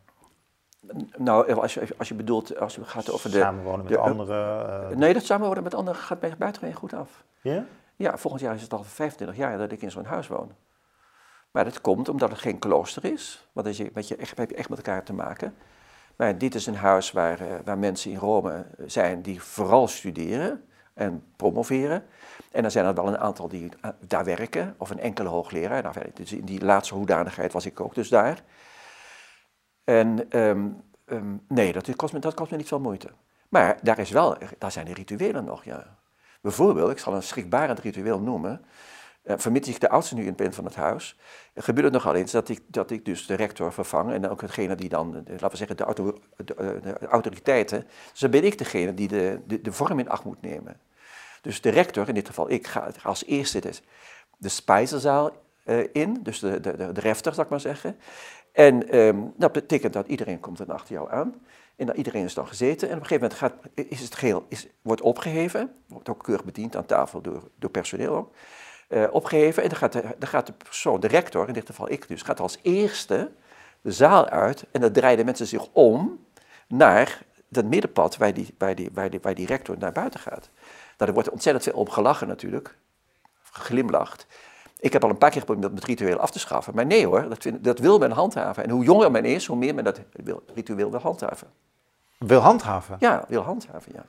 Nou, als je, als je bedoelt, als het gaat over de... Samenwonen met de- anderen? eh, Nee, dat samenwonen met anderen gaat mij buitengewoon goed af. ja? Ja, volgend jaar is het al 25 jaar dat ik in zo'n huis woon. Maar dat komt omdat het geen klooster is, want je, met je echt, heb je echt met elkaar te maken. Maar dit is een huis waar, eh, waar mensen in Rome zijn die vooral studeren en promoveren. En dan zijn er wel een aantal die eh, daar werken, of een enkele hoogleraar. Nou, dus in die laatste hoedanigheid was ik ook dus daar. En ehm, ehm, nee, dat kost, me, dat kost me niet veel moeite. Maar daar, is wel, daar zijn de rituelen nog, ja. Bijvoorbeeld, ik zal een schrikbarend ritueel noemen. Eh, vermits ik de oudste nu in ben van het huis, gebeurt het nogal eens dat ik, dat ik dus de rector vervang en ook hetgene die dan, laten we zeggen, de, de, eh, de autoriteiten. Dus dan ben ik degene die de, de, de vorm in acht moet nemen. Dus de rector, in dit geval ik, ga als eerste dus de spijzenzaal eh, in, dus de, de, de, de refter, zal ik maar zeggen. En ehm, dat betekent dat iedereen komt dan achter jou aan. En iedereen is dan gezeten. En op een gegeven moment gaat, is het geheel is, wordt opgeheven. Wordt ook keurig bediend aan tafel door, door personeel ook. Eh, opgeheven. En dan gaat, de, dan gaat de persoon, de rector, in dit geval ik dus, gaat als eerste de zaal uit. En dan draaien de mensen zich om naar dat middenpad waar die, waar, die, waar, die, waar die rector naar buiten gaat. Nou, er wordt ontzettend veel om gelachen natuurlijk. Geglimlacht. Ik heb al een paar keer geprobeerd dat met ritueel af te schaffen. Maar nee hoor, dat, vind, dat wil men handhaven. En hoe jonger men is, hoe meer men dat wil, ritueel wil handhaven. Wil handhaven? Ja, wil handhaven, ja.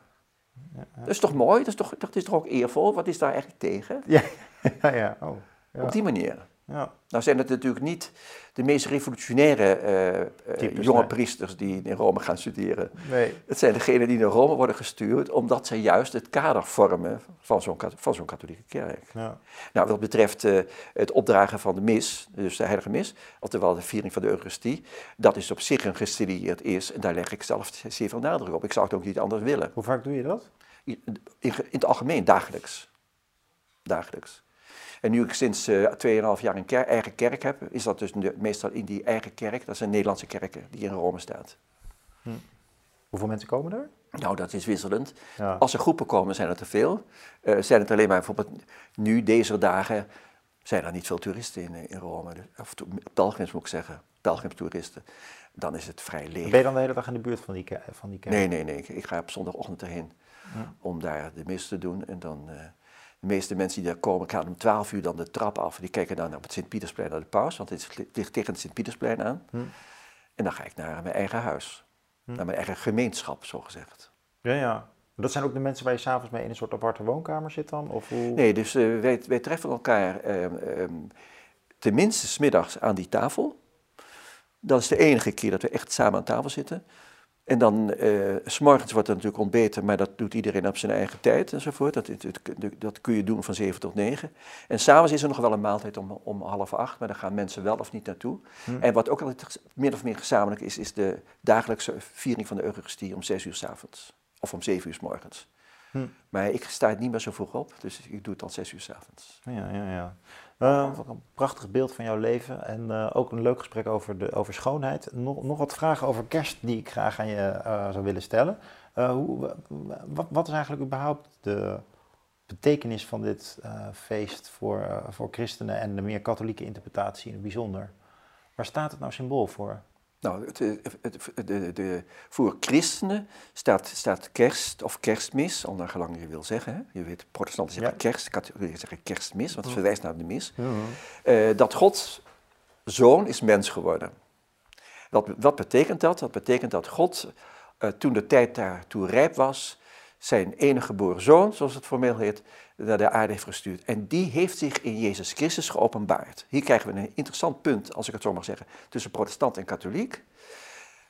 Dat is toch mooi? Dat is toch, dat is toch ook eervol? Wat is daar eigenlijk tegen? Ja, ja. ja. Oh, ja. Op die manier. Ja. Nou zijn het natuurlijk niet de meest revolutionaire eh, eh, Types, jonge nee. priesters die in Rome gaan studeren. Nee. Het zijn degenen die naar Rome worden gestuurd omdat ze juist het kader vormen van zo'n van zo'n katholieke kerk. Ja. Nou, wat betreft eh, het opdragen van de mis, dus de heilige mis, oftewel de viering van de Eucharistie, dat is op zich een gestudieerd is en daar leg ik zelf zeer veel nadruk op. Ik zou het ook niet anders willen. Hoe vaak doe je dat? In, in in het algemeen dagelijks. Dagelijks. En nu ik sinds eh 2,5 jaar een ker- eigen kerk heb, is dat dus meestal in die eigen kerk. Dat zijn Nederlandse kerken die in Rome staat. Hoeveel mensen komen er? Nou, dat is wisselend. Ja. Als er groepen komen, zijn er te veel. Eh, zijn het alleen maar bijvoorbeeld nu, deze dagen, zijn er niet veel toeristen in, eh, in Rome. Dus- Of pelgrims moet ik zeggen, pelgrimstoeristen. Dan is het vrij leeg. Ben je dan de hele dag in de buurt van die, van die kerk? Nee, nee, nee. Ik, ik ga op zondagochtend erheen om daar de mis te doen. En dan, de meeste mensen die daar komen, gaan om 12 uur dan de trap af. Die kijken dan op het Sint-Pietersplein naar de paus, want het ligt tegen het Sint-Pietersplein aan. Hm. En dan ga ik naar mijn eigen huis. Naar mijn eigen gemeenschap, zo gezegd. Ja, ja. Dat zijn ook de mensen waar je s'avonds mee in een soort aparte woonkamer zit dan? Of hoe? Nee, dus eh, wij, wij treffen elkaar ehm, tenminste smiddags aan die tafel. Dat is de enige keer dat we echt samen aan tafel zitten. En dan, eh, s s'morgens wordt er natuurlijk ontbeten, maar dat doet iedereen op zijn eigen tijd enzovoort. Dat, dat, dat, kun je doen van 7 tot 9. En s'avonds is er nog wel een maaltijd om, om half acht, maar daar gaan mensen wel of niet naartoe. En wat ook altijd min of meer gezamenlijk is, is de dagelijkse viering van de Eucharistie om 6 uur s'avonds. Of om 7 uur s morgens. Hm. Maar ik sta het niet meer zo vroeg op, dus ik doe het dan 6 uur s'avonds. Ja, ja, ja. Eh, wat een prachtig beeld van jouw leven en eh, ook een leuk gesprek over, de, over schoonheid. Nog, nog wat vragen over kerst die ik graag aan je eh, zou willen stellen. Eh, hoe, wat, wat is eigenlijk überhaupt de betekenis van dit feest voor, voor christenen en de meer katholieke interpretatie in het bijzonder? Waar staat het nou symbool voor? Nou, het, de, de, voor christenen staat, staat kerst of kerstmis, al naar gelang je wil zeggen. Hè? Je weet, protestanten zeggen Ja. kerst, katholieken zeggen kerstmis, want het verwijst naar de mis. Eh, dat God zoon is mens geworden. Wat, wat betekent dat? Dat betekent dat God, eh, toen de tijd daartoe rijp was, zijn enige geboren zoon, zoals het formeel heet, naar de aarde heeft gestuurd. En die heeft zich in Jezus Christus geopenbaard. Hier krijgen we een interessant punt, als ik het zo mag zeggen, tussen protestant en katholiek.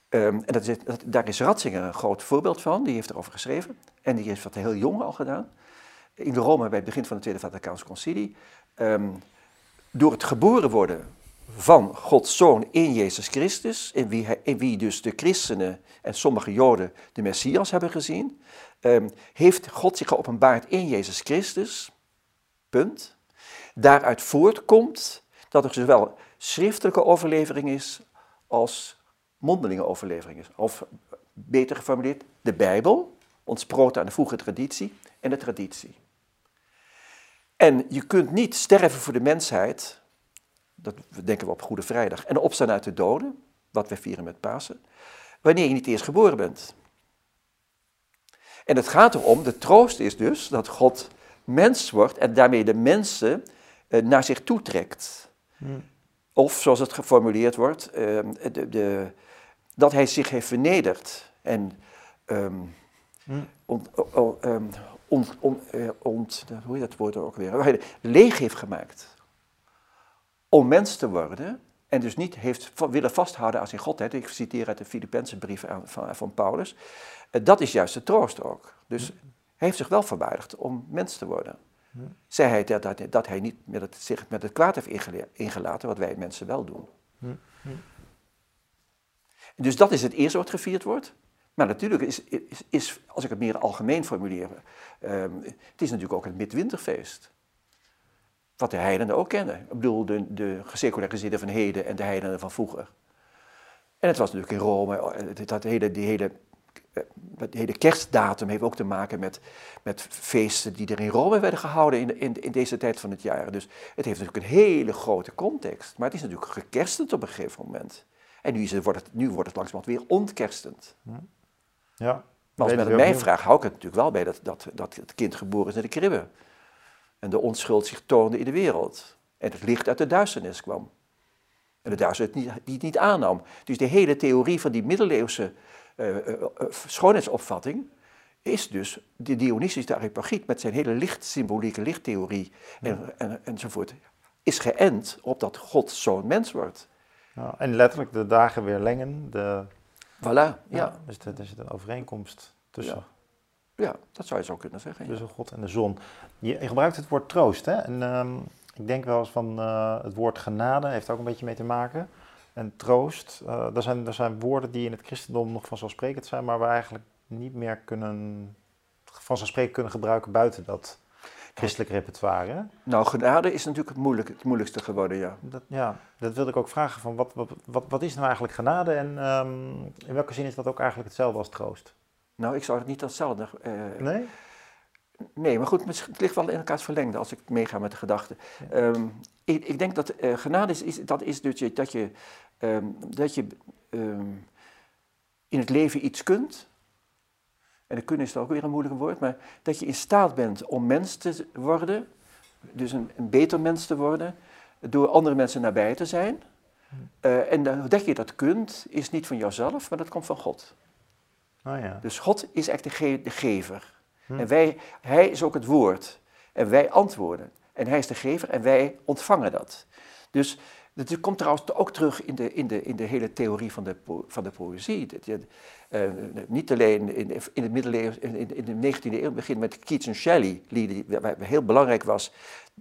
Ehm, en dat is, daar is Ratzinger een groot voorbeeld van, die heeft erover geschreven. En die heeft dat heel jong al gedaan. In Rome, bij het begin van het Tweede Vaticaanse Concilie. Ehm, door het geboren worden van Gods Zoon in Jezus Christus, in wie, hij, in wie dus de christenen en sommige Joden de Messias hebben gezien, ehm, heeft God zich geopenbaard in Jezus Christus. Punt. Daaruit voortkomt dat er zowel schriftelijke overlevering is als mondelinge overlevering is. Of beter geformuleerd, de Bijbel, ontsproten aan de vroege traditie en de traditie. En je kunt niet sterven voor de mensheid, dat denken we op Goede Vrijdag, en opstaan uit de doden, wat we vieren met Pasen, wanneer je niet eerst geboren bent. En het gaat erom, de troost is dus dat God mens wordt en daarmee de mensen eh, naar zich toetrekt. Of zoals het geformuleerd wordt, eh, de, de, dat hij zich heeft vernederd en ehm, ehm, ont, ont- hoe heet dat woord ook weer? Leeg heeft gemaakt om mens te worden en dus niet heeft willen vasthouden aan zijn godheid. Ik citeer uit de Filippense brief van Paulus. Eh, Dat is juist de troost ook. Dus hij heeft zich wel verwaardigd om mens te worden. Zei hij dat, dat, dat hij niet met het, zich met het kwaad heeft ingelaten, wat wij mensen wel doen. Dus dat is het eerste wat gevierd wordt. Maar natuurlijk is, is, is als ik het meer algemeen formuleer, ehm, het is natuurlijk ook het midwinterfeest. Wat de heidenen ook kennen. Ik bedoel, de, de geseculariseerden van heden en de heidenen van vroeger. En het was natuurlijk in Rome, eh, dat hele, die hele, eh, dat hele kerstdatum heeft ook te maken met, met feesten die er in Rome werden gehouden in, in, in deze tijd van het jaar. Dus het heeft natuurlijk een hele grote context. Maar het is natuurlijk gekerstend op een gegeven moment. En nu, is het, wordt, het, nu wordt het langzamerhand weer ontkerstend. Ja. Maar als men weer mij vraagt, hou ik het natuurlijk wel bij dat, dat, dat het kind geboren is in de kribbe. En de onschuld zich toonde in de wereld. En het licht uit de duisternis kwam. En de duisternis die het niet aannam. Dus de hele theorie van die middeleeuwse eh, eh, eh, schoonheidsopvatting is dus de Dionysius de Areopagiet met zijn hele lichtsymbolieke lichttheorie en, en, enzovoort. is geënt op dat God zo'n mens wordt. Ja, en letterlijk de dagen weer lengen. De, Voilà, ja. Dus er zit een overeenkomst tussen, Ja, dat zou je zo kunnen zeggen. tussen God en de zon. Je, je gebruikt het woord troost, hè? En ehm, ik denk wel eens van het woord genade heeft er ook een beetje mee te maken. En troost, eh dat, zijn, dat zijn woorden die in het christendom nog vanzelfsprekend zijn, maar we eigenlijk niet meer kunnen, vanzelfsprekend kunnen gebruiken buiten dat christelijk repertoire. hè? Nou, genade is natuurlijk het, moeilijk, het moeilijkste geworden, ja. Dat, ja, dat wilde ik ook vragen. Van wat, wat, wat, wat is nou eigenlijk genade en ehm, in welke zin is dat ook eigenlijk hetzelfde als troost? Nou, ik zou het niet hetzelfde... eh, Nee? Nee, maar goed, het ligt wel in elkaars verlengde als ik meega met de gedachte. Ehm, ik, ik denk dat eh, genade is, is, dat is dat je, dat je, ehm, dat je ehm, in het leven iets kunt. En de kunnen is dan ook weer een moeilijk woord, maar dat je in staat bent om mens te worden, dus een, een beter mens te worden, door andere mensen nabij te zijn. Eh, en dat je dat kunt, is niet van jouzelf, maar dat komt van God. Oh ja. Dus God is echt de, ge- de gever. Hm. En wij, hij is ook het woord. En wij antwoorden. En hij is de gever en wij ontvangen dat. Dus dat komt trouwens ook terug in de, in de, in de hele theorie van de, van de poëzie. Je, eh, niet alleen in, in, het middeleeuwen, in, in de 19e eeuw, begin met Keats en Shelley, die, waar- waar heel belangrijk was,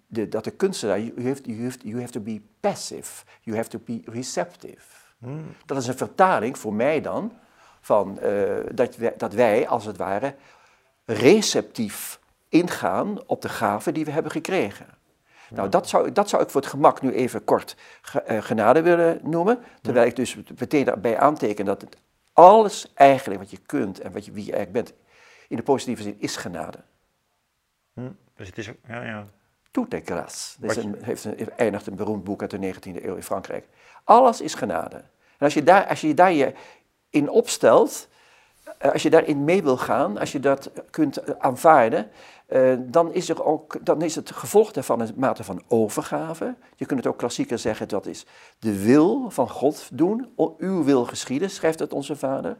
de, dat de kunstenaar, you have, you, have, you have to be passive, you have to be receptive. Hm. Dat is een vertaling voor mij dan van eh, dat, wij, dat wij als het ware receptief ingaan op de gaven die we hebben gekregen. Nou, dat zou, dat zou ik voor het gemak nu even kort eh, genade willen noemen. Terwijl ik dus meteen daarbij aanteken dat het alles eigenlijk wat je kunt en wat je, wie je eigenlijk bent, in de positieve zin is genade. Hm. Dus het is ook, ja, ja. Tout est grâce. Dat is een, heeft een, eindigt een beroemd boek uit de 19e eeuw in Frankrijk. Alles is genade. En als je daar, als je, daar je in opstelt, eh, als je daarin mee wil gaan, als je dat kunt eh, aanvaarden, eh, dan, is er ook, dan is het gevolg daarvan een mate van overgave. Je kunt het ook klassieker zeggen, dat is de wil van God doen. Uw wil geschieden, schrijft het onze vader.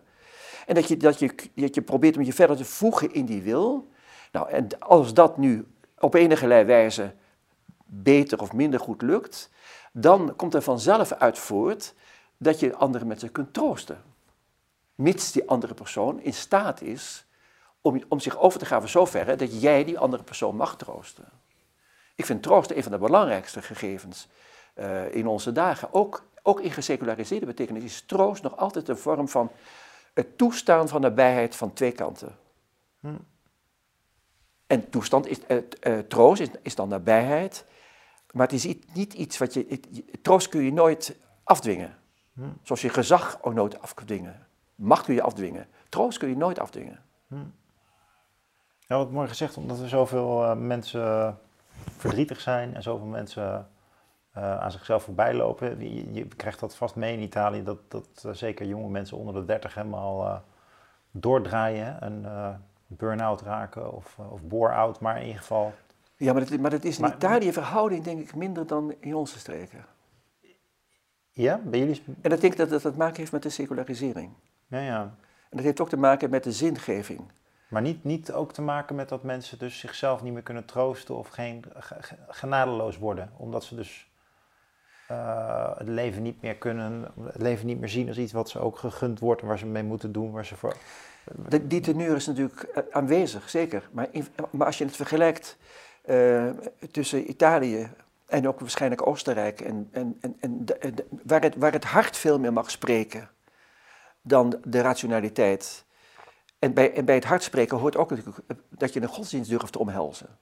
En dat je, dat, je, dat je probeert om je verder te voegen in die wil. Nou, en als dat nu op enige wijze beter of minder goed lukt, dan komt er vanzelf uit voort dat je andere mensen kunt troosten. Mits die andere persoon in staat is om, om zich over te gaven zoverre dat jij die andere persoon mag troosten. Ik vind troost een van de belangrijkste gegevens eh, in onze dagen. Ook, ook in geseculariseerde betekenis is troost nog altijd een vorm van het toestaan van nabijheid van twee kanten. Hm. En toestand is, eh, eh, troost is, is dan nabijheid, maar het is niet iets wat je, het- Troost kun je nooit afdwingen. Hm. Zoals je gezag ook nooit af kunt dwingen. Macht kun je afdwingen. Troost kun je nooit afdwingen. Ja, wat mooi gezegd, omdat er zoveel eh, mensen verdrietig zijn en zoveel mensen eh, aan zichzelf voorbij lopen. Je, je krijgt dat vast mee in Italië, dat, dat eh, zeker jonge mensen onder de 30 helemaal doordraaien en burn-out raken of, of bore-out, maar in ieder geval. Ja, maar dat, maar dat is in Maar- Italië verhouding denk ik minder dan in onze streken. Ja, bij jullie? En ik denk dat dat te maken heeft met de secularisering. Ja, ja. En dat heeft ook te maken met de zingeving. Maar niet, niet ook te maken met dat mensen dus zichzelf niet meer kunnen troosten of geen, ge- ge- genadeloos worden. Omdat ze dus eh, het leven niet meer kunnen, het leven niet meer zien als iets wat ze ook gegund wordt en waar ze mee moeten doen, waar ze voor... Die teneur is natuurlijk eh, aanwezig, zeker. Maar, in- maar als je het vergelijkt eh, tussen Italië en ook waarschijnlijk Oostenrijk, en, en, en, en waar, het, waar het hart veel meer mag spreken dan de rationaliteit. En bij, en bij het hart spreken hoort ook natuurlijk dat je een godsdienst durft te omhelzen.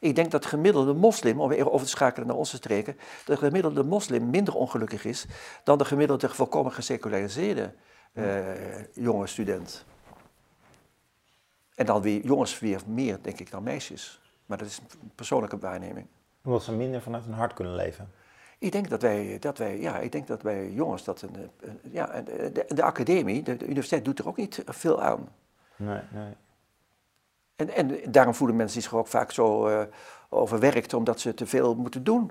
Ik denk dat de gemiddelde moslim, om weer over te schakelen naar onze streken, dat de gemiddelde moslim minder ongelukkig is dan de gemiddelde volkomen geseculariseerde eh, jonge student. En dan weer jongens weer meer, denk ik, dan meisjes. Maar dat is een persoonlijke waarneming. Omdat ze minder vanuit hun hart kunnen leven. Ik denk dat wij, dat wij, ja, ik denk dat wij jongens, dat een, ja, de, de, de academie, de, de universiteit doet er ook niet veel aan. Nee, nee. En, en daarom voelen mensen zich ook vaak zo eh, overwerkt, omdat ze te veel moeten doen.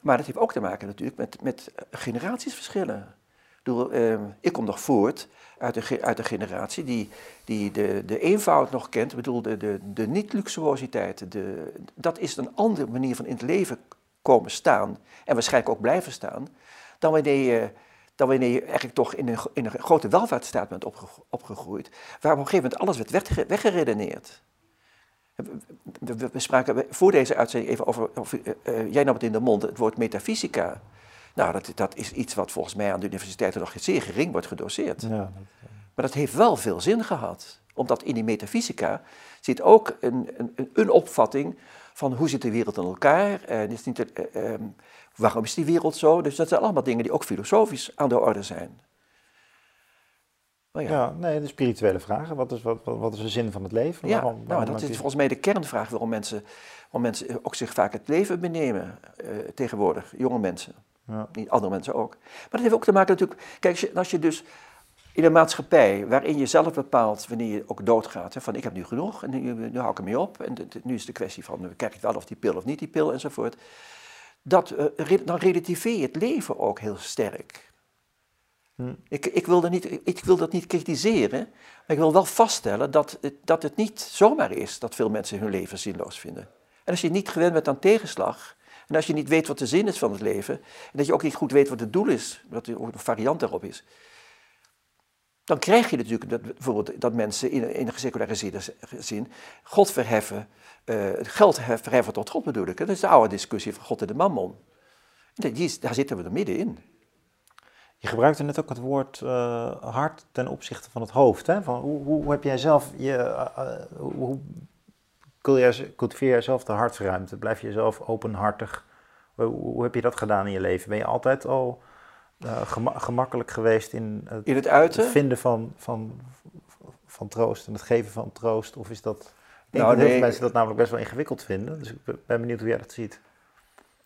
Maar dat heeft ook te maken natuurlijk met, met generatiesverschillen. Ik, bedoel, eh, ik kom nog voort uit ge- uit een generatie die, die de, de eenvoud nog kent. Ik bedoel, de, de, de niet-luxuositeit. De, dat is een andere manier van in het leven komen staan en waarschijnlijk ook blijven staan, dan wanneer je, dan wanneer je eigenlijk toch in een, in een grote welvaartsstaat bent opgegroeid, waar op een gegeven moment alles werd weggeredeneerd. We, spraken voor deze uitzending even over, over uh, jij nam het in de mond, het woord metafysica. Nou, dat, dat is iets wat volgens mij aan de universiteiten nog zeer gering wordt gedoseerd. Ja, dat, Maar dat heeft wel veel zin gehad. Omdat in die metafysica zit ook een, een, een opvatting van hoe zit de wereld in elkaar. En is niet, uh, waarom is die wereld zo? Dus dat zijn allemaal dingen die ook filosofisch aan de orde zijn. Ja. ja. nee, de spirituele vragen. Wat is, wat, wat, is de zin van het leven? Ja, nou, dat is volgens mij de kernvraag waarom mensen, waarom mensen ook zich vaak het leven benemen uh, tegenwoordig, jonge mensen. Ja. Niet andere mensen ook. Maar dat heeft ook te maken natuurlijk, kijk, als je dus in een maatschappij waarin je zelf bepaalt wanneer je ook doodgaat, hè, van ik heb nu genoeg en nu, nu hou ik ermee op en nu is de kwestie van krijg ik wel of die pil of niet die pil enzovoort, dat, uh, dan relativeer je het leven ook heel sterk. Hm. Ik, ik, wil dat niet, ik wil dat niet kritiseren, maar ik wil wel vaststellen dat het, dat het niet zomaar is dat veel mensen hun leven zinloos vinden. En als je niet gewend bent aan tegenslag, en als je niet weet wat de zin is van het leven, en dat je ook niet goed weet wat het doel is, wat de variant daarop is, dan krijg je natuurlijk dat, bijvoorbeeld dat mensen in, in een geseculariseerde zin God verheffen, uh, geld verheffen tot God bedoel ik. Dat is de oude discussie van God en de mammon. Daar zitten we er middenin. Je gebruikte net ook het woord uh, hart ten opzichte van het hoofd. Hè? Van hoe, hoe, heb jij zelf, je, uh, hoe cultiveer jij zelf de hartsruimte? Blijf je jezelf openhartig? Hoe, hoe, heb je dat gedaan in je leven? Ben je altijd al gemakkelijk geweest in het, in het, uiten? vinden van, van, van troost en het geven van troost? Of is dat... Ik denk nou, dat veel mensen dat namelijk best wel ingewikkeld vinden. Dus ik ben benieuwd hoe jij dat ziet.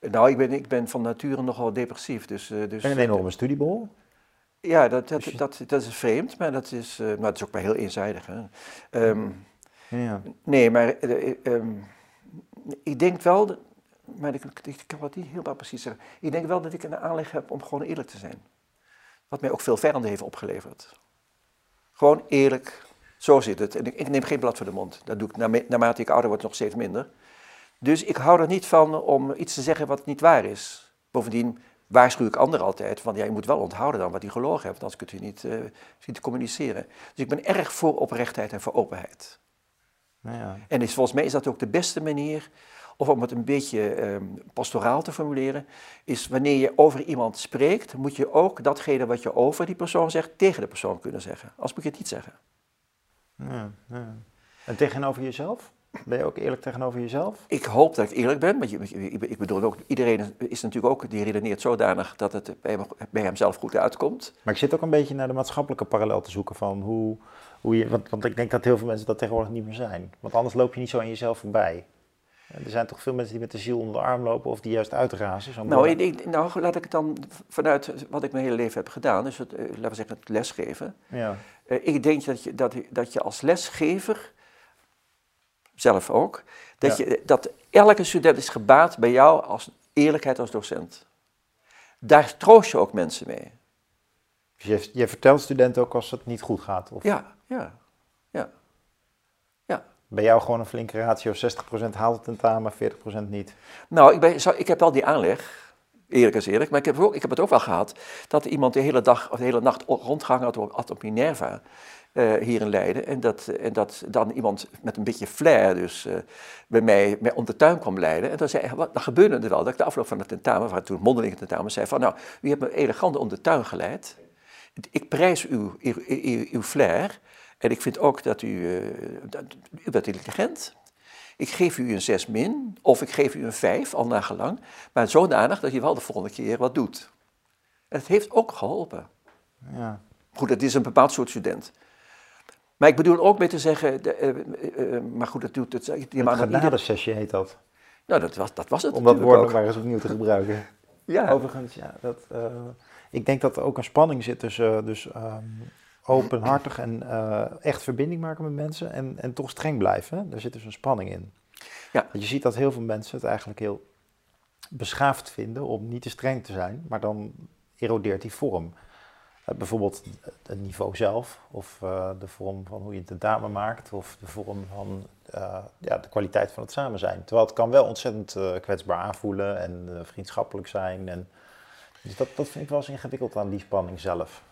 Nou, ik ben, ik ben van nature nogal depressief. Dus, uh, dus, je een enorme studiebol? Ja, dat, dat, dat, dat, is vreemd, maar dat is, maar het is ook maar heel eenzijdig. Hè. Um, ja. Nee, maar um, ik denk wel, maar ik, kan het niet helemaal precies zeggen. Ik denk wel dat ik een aanleg heb om gewoon eerlijk te zijn. Wat mij ook veel vijanden heeft opgeleverd. Gewoon eerlijk, zo zit het. En ik, ik neem geen blad voor de mond. Dat doe ik naarmate ik ouder word nog steeds minder. Dus ik hou er niet van om iets te zeggen wat niet waar is. Bovendien waarschuw ik anderen altijd van, ja, je moet wel onthouden dan wat hij gelogen hebt, anders kunt u niet, uh, niet communiceren. Dus ik ben erg voor oprechtheid en voor openheid. Nou ja. En is, volgens mij is dat ook de beste manier, of om het een beetje um, pastoraal te formuleren, is wanneer je over iemand spreekt, moet je ook datgene wat je over die persoon zegt, tegen de persoon kunnen zeggen. Als moet je het niet zeggen. Ja, ja. En tegenover jezelf? Ben je ook eerlijk tegenover jezelf? Ik hoop dat ik eerlijk ben, maar ik bedoel ook, iedereen is natuurlijk ook, die redeneert zodanig dat het bij, hem, bij hemzelf goed uitkomt. Maar ik zit ook een beetje naar de maatschappelijke parallel te zoeken van hoe, hoe je, want, want ik denk dat heel veel mensen dat tegenwoordig niet meer zijn. Want anders loop je niet zo aan jezelf voorbij. Er zijn toch veel mensen die met de ziel onder de arm lopen of die juist uitrazen? Nou, ik, nou, laat ik het dan vanuit wat ik mijn hele leven heb gedaan, dus het, eh, laten we zeggen het lesgeven. Ja. Uh, ik denk dat je, dat, dat je als lesgever zelf ook, dat, je, dat elke student is gebaat bij jou als eerlijkheid als docent. Daar troost je ook mensen mee. Dus je, je vertelt studenten ook als het niet goed gaat? Of? Ja, ja. Bij jou gewoon een flinke ratio, 60% haalt het tentamen, 40% niet? Nou, ik, ben, ik heb wel die aanleg, eerlijk is eerlijk, maar ik heb, ook, ik heb het ook wel gehad dat iemand de hele dag of de hele nacht rondgehangen had op Minerva. Uh, hier in Leiden. En dat, en dat dan iemand met een beetje flair dus uh, bij mij, mij om de tuin kwam leiden. En dan, zei, wat, dan gebeurde er wel dat ik de afloop van het tentamen, waar toen mondeling tentamen, zei van nou, u hebt me elegant om de tuin geleid. Ik prijs uw, uw flair. En ik vind ook dat u, uh, dat, u bent intelligent. Ik geef u een 6 min, of ik geef u een 5, al nagelang. Maar zodanig dat je wel de volgende keer wat doet. En het heeft ook geholpen. Ja. Goed, het is een bepaald soort student. Maar ik bedoel ook mee te zeggen, de, uh, uh, maar goed, dat doet het. Die een genadesessie heet dat. Nou, dat was, dat was het. Om dat woord nog maar eens opnieuw te gebruiken. ja. Overigens, ja, dat, ik denk dat er ook een spanning zit tussen dus, um, openhartig en echt verbinding maken met mensen en, en toch streng blijven. Daar zit dus een spanning in. Ja. Want je ziet dat heel veel mensen het eigenlijk heel beschaafd vinden om niet te streng te zijn, maar dan erodeert die vorm. Uh, bijvoorbeeld het niveau zelf, of uh, de vorm van hoe je een tentamen maakt, of de vorm van ja, de kwaliteit van het samen zijn. Terwijl het kan wel ontzettend kwetsbaar aanvoelen en vriendschappelijk zijn. En, dus dat, dat vind ik wel eens ingewikkeld aan die spanning zelf.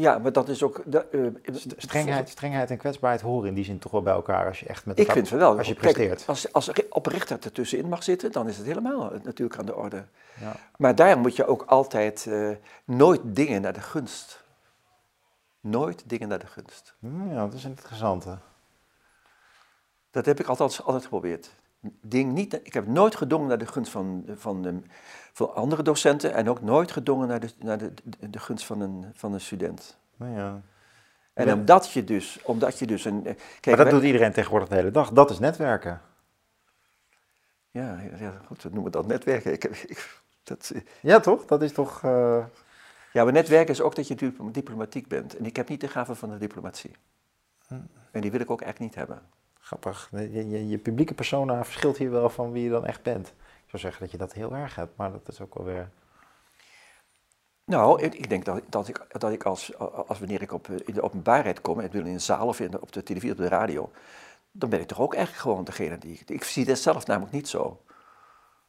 Ja, maar dat is ook. De, uh, strengheid, strengheid en kwetsbaarheid horen in die zin toch wel bij elkaar als je echt met Ik vind het wel. Als je presteert. Kijk, als, als oprechter ertussenin mag zitten, dan is het helemaal natuurlijk aan de orde. Ja. Maar daar moet je ook altijd uh, nooit dingen naar de gunst. Nooit dingen naar de gunst. Ja, dat is interessant. Hè? Dat heb ik altijd, altijd geprobeerd. Ding niet, ik heb nooit gedongen naar de gunst van, van de, voor andere docenten en ook nooit gedongen naar de, naar de, de, gunst van een, van een student. Nou ja. En omdat je dus, omdat je dus een. Eh, kijk, maar dat doet iedereen tegenwoordig de hele dag. Dat is netwerken. Ja, ja goed, we noemen dat netwerken. Ik, ik, dat, eh, ja, toch? Dat is toch. Uh... Ja, maar netwerken is ook dat je diplomatiek bent. En ik heb niet de gave van de diplomatie. Hm. En die wil ik ook echt niet hebben. Grappig. Je, je, je publieke persona verschilt hier wel van wie je dan echt bent zou zeggen dat je dat heel erg hebt, maar dat is ook wel weer. Nou, ik denk dat, dat ik, dat ik als, als wanneer ik op, in de openbaarheid kom, in een zaal of in op de televisie of de radio, dan ben ik toch ook echt gewoon degene die. Ik zie dat zelf namelijk niet zo.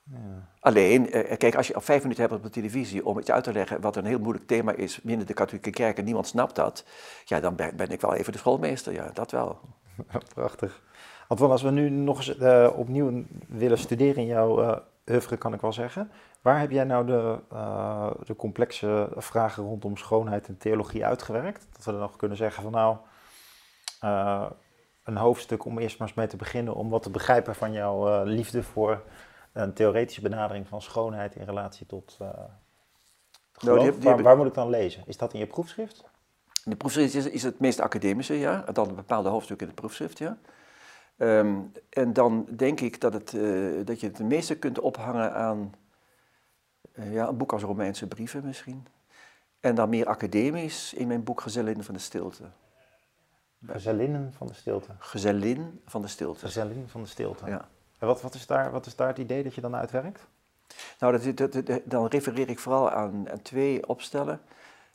Ja. Alleen, eh, kijk, als je al vijf minuten hebt op de televisie om iets uit te leggen wat een heel moeilijk thema is binnen de katholieke kerk en niemand snapt dat, ja, dan ben, ben ik wel even de schoolmeester, ja, dat wel. Prachtig. Want als we nu nog eens uh, opnieuw willen studeren in jouw uh, oeuvre, kan ik wel zeggen. Waar heb jij nou de, uh, de complexe vragen rondom schoonheid en theologie uitgewerkt? Dat we dan nog kunnen zeggen van nou, een hoofdstuk om eerst maar eens mee te beginnen, om wat te begrijpen van jouw liefde voor een theoretische benadering van schoonheid in relatie tot nou, die, die waar, waar, moet ik dan lezen? Is dat in je proefschrift? In de proefschrift is, is het meest academische, ja. Dan een bepaalde hoofdstuk in de proefschrift, ja. Um, en dan denk ik dat, het, uh, dat je het meeste kunt ophangen aan uh, ja, een boek als Romeinse brieven misschien. En dan meer academisch in mijn boek Gezellinnen van de Stilte. Gezellinnen van de Stilte? Gezellin van de Stilte. Gezellin van de Stilte. Ja. En wat, wat, is daar, wat is daar het idee dat je dan uitwerkt? Nou, dat, dat, dan refereer ik vooral aan, aan twee opstellen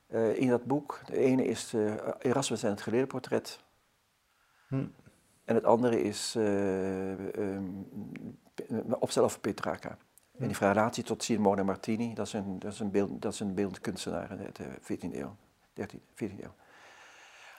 uh, in dat boek. De ene is Erasmus en het geleerdenportret. Hm. En het andere is um, opstel over Petrarca. En die relatie tot Simone Martini, dat is een, dat is een, beeld, dat is een beeldend kunstenaar uit de 14e eeuw. 13, 14e eeuw.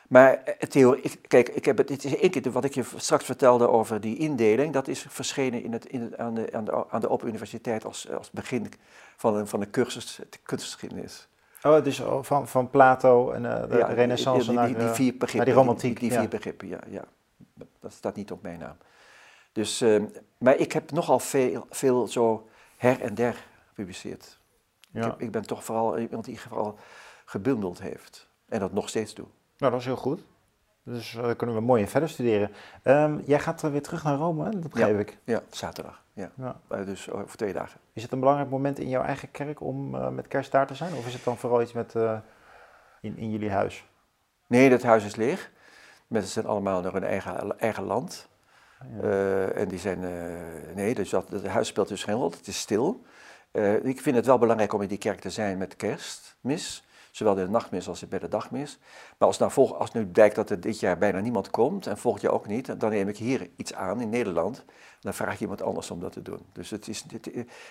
Maar eh, theorie, kijk, ik heb het, het is één keer wat ik je straks vertelde over die indeling, dat is verschenen in het, in het, aan, de, aan, de, aan de Open Universiteit als, als begin van een, van de cursus de kunstgeschiedenis. Oh, dus van, van Plato en uh, de ja, renaissance die, die, die, die, vier begrippen, naar die romantiek. Die, die vier begrippen, ja. ja dat staat niet op mijn naam. Dus, uh, maar ik heb nogal veel, veel zo her en der gepubliceerd. Ja. Ik, heb, ik, ben toch vooral iemand die vooral gebundeld heeft. En dat nog steeds doe. Nou, dat is heel goed. Dus uh, kunnen we mooi in verder studeren. Um, jij gaat weer terug naar Rome, hè? dat begrijp ja. ik. Ja, zaterdag. Ja. ja. Uh, dus over twee dagen. Is het een belangrijk moment in jouw eigen kerk om uh, met kerst daar te zijn? Of is het dan vooral iets met, in, in jullie huis? Nee, dat huis is leeg. Mensen zijn allemaal naar hun eigen, eigen land. Ja. Uh, en die zijn, uh, nee, dus dat, het huis speelt dus geen rol, het is stil. Uh, ik vind het wel belangrijk om in die kerk te zijn met kerstmis. Zowel de nachtmis als bij de dagmis. Maar als nou, volg, als nu blijkt dat er dit jaar bijna niemand komt en volgend jaar ook niet, dan neem ik hier iets aan in Nederland. Dan vraag je iemand anders om dat te doen. Dus het is,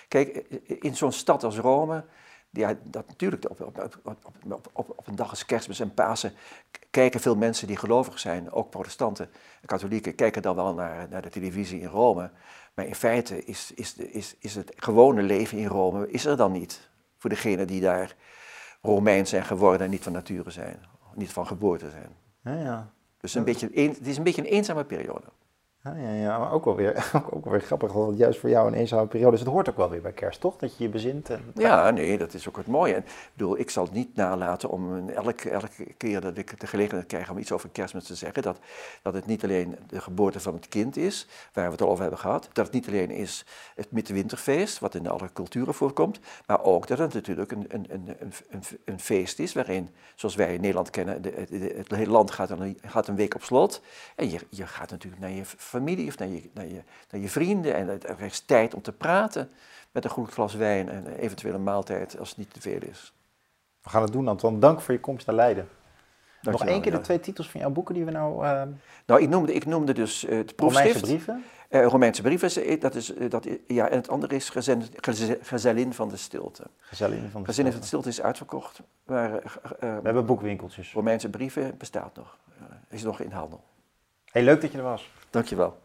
kijk, in zo'n stad als Rome, ja, dat natuurlijk op, op, op, op, op een dag als kerstmis en Pasen kijken veel mensen die gelovig zijn, ook protestanten en katholieken, kijken dan wel naar, naar de televisie in Rome. Maar in feite is, is, is, is het gewone leven in Rome is er dan niet. Voor degenen die daar Romeins zijn geworden en niet van nature zijn, niet van geboorte zijn. Ja, ja. Dus een beetje, het is een beetje een eenzame periode. Ja, ja, maar ook wel, weer, ook, wel weer grappig, want juist voor jou een eenzame periode, dus het hoort ook wel weer bij kerst, toch? Dat je je bezint. En... Ja, nee, dat is ook het mooie. En, ik bedoel, ik zal het niet nalaten om elke, elke keer dat ik de gelegenheid krijg om iets over kerstmis te zeggen, dat, dat het niet alleen de geboorte van het kind is, waar we het al over hebben gehad, dat het niet alleen is het midwinterfeest, wat in alle culturen voorkomt, maar ook dat het natuurlijk een, een, een, een, een feest is waarin, zoals wij in Nederland kennen, de, het hele land gaat een, gaat een week op slot en je, je gaat natuurlijk naar je familie of naar je, naar je, naar je vrienden. En er is tijd om te praten met een goed glas wijn en eventueel een maaltijd als het niet te veel is. We gaan het doen, Anton. Dank voor je komst naar Leiden. Nog één keer de twee titels van jouw boeken die we nou... eh Nou, ik noemde, ik noemde dus eh, het Romeinse proefschrift. brieven. Eh, Romeinse brieven, is, eh, dat is, eh, dat, ja, en het andere is gezen, geze- Gezellin van de Stilte. Gezellin van de Gezellin van Stilte. de Stilte is uitverkocht, maar We hebben boekwinkeltjes. Romeinse brieven bestaat nog, is nog in handel. Hey, leuk dat je er was. Dankjewel.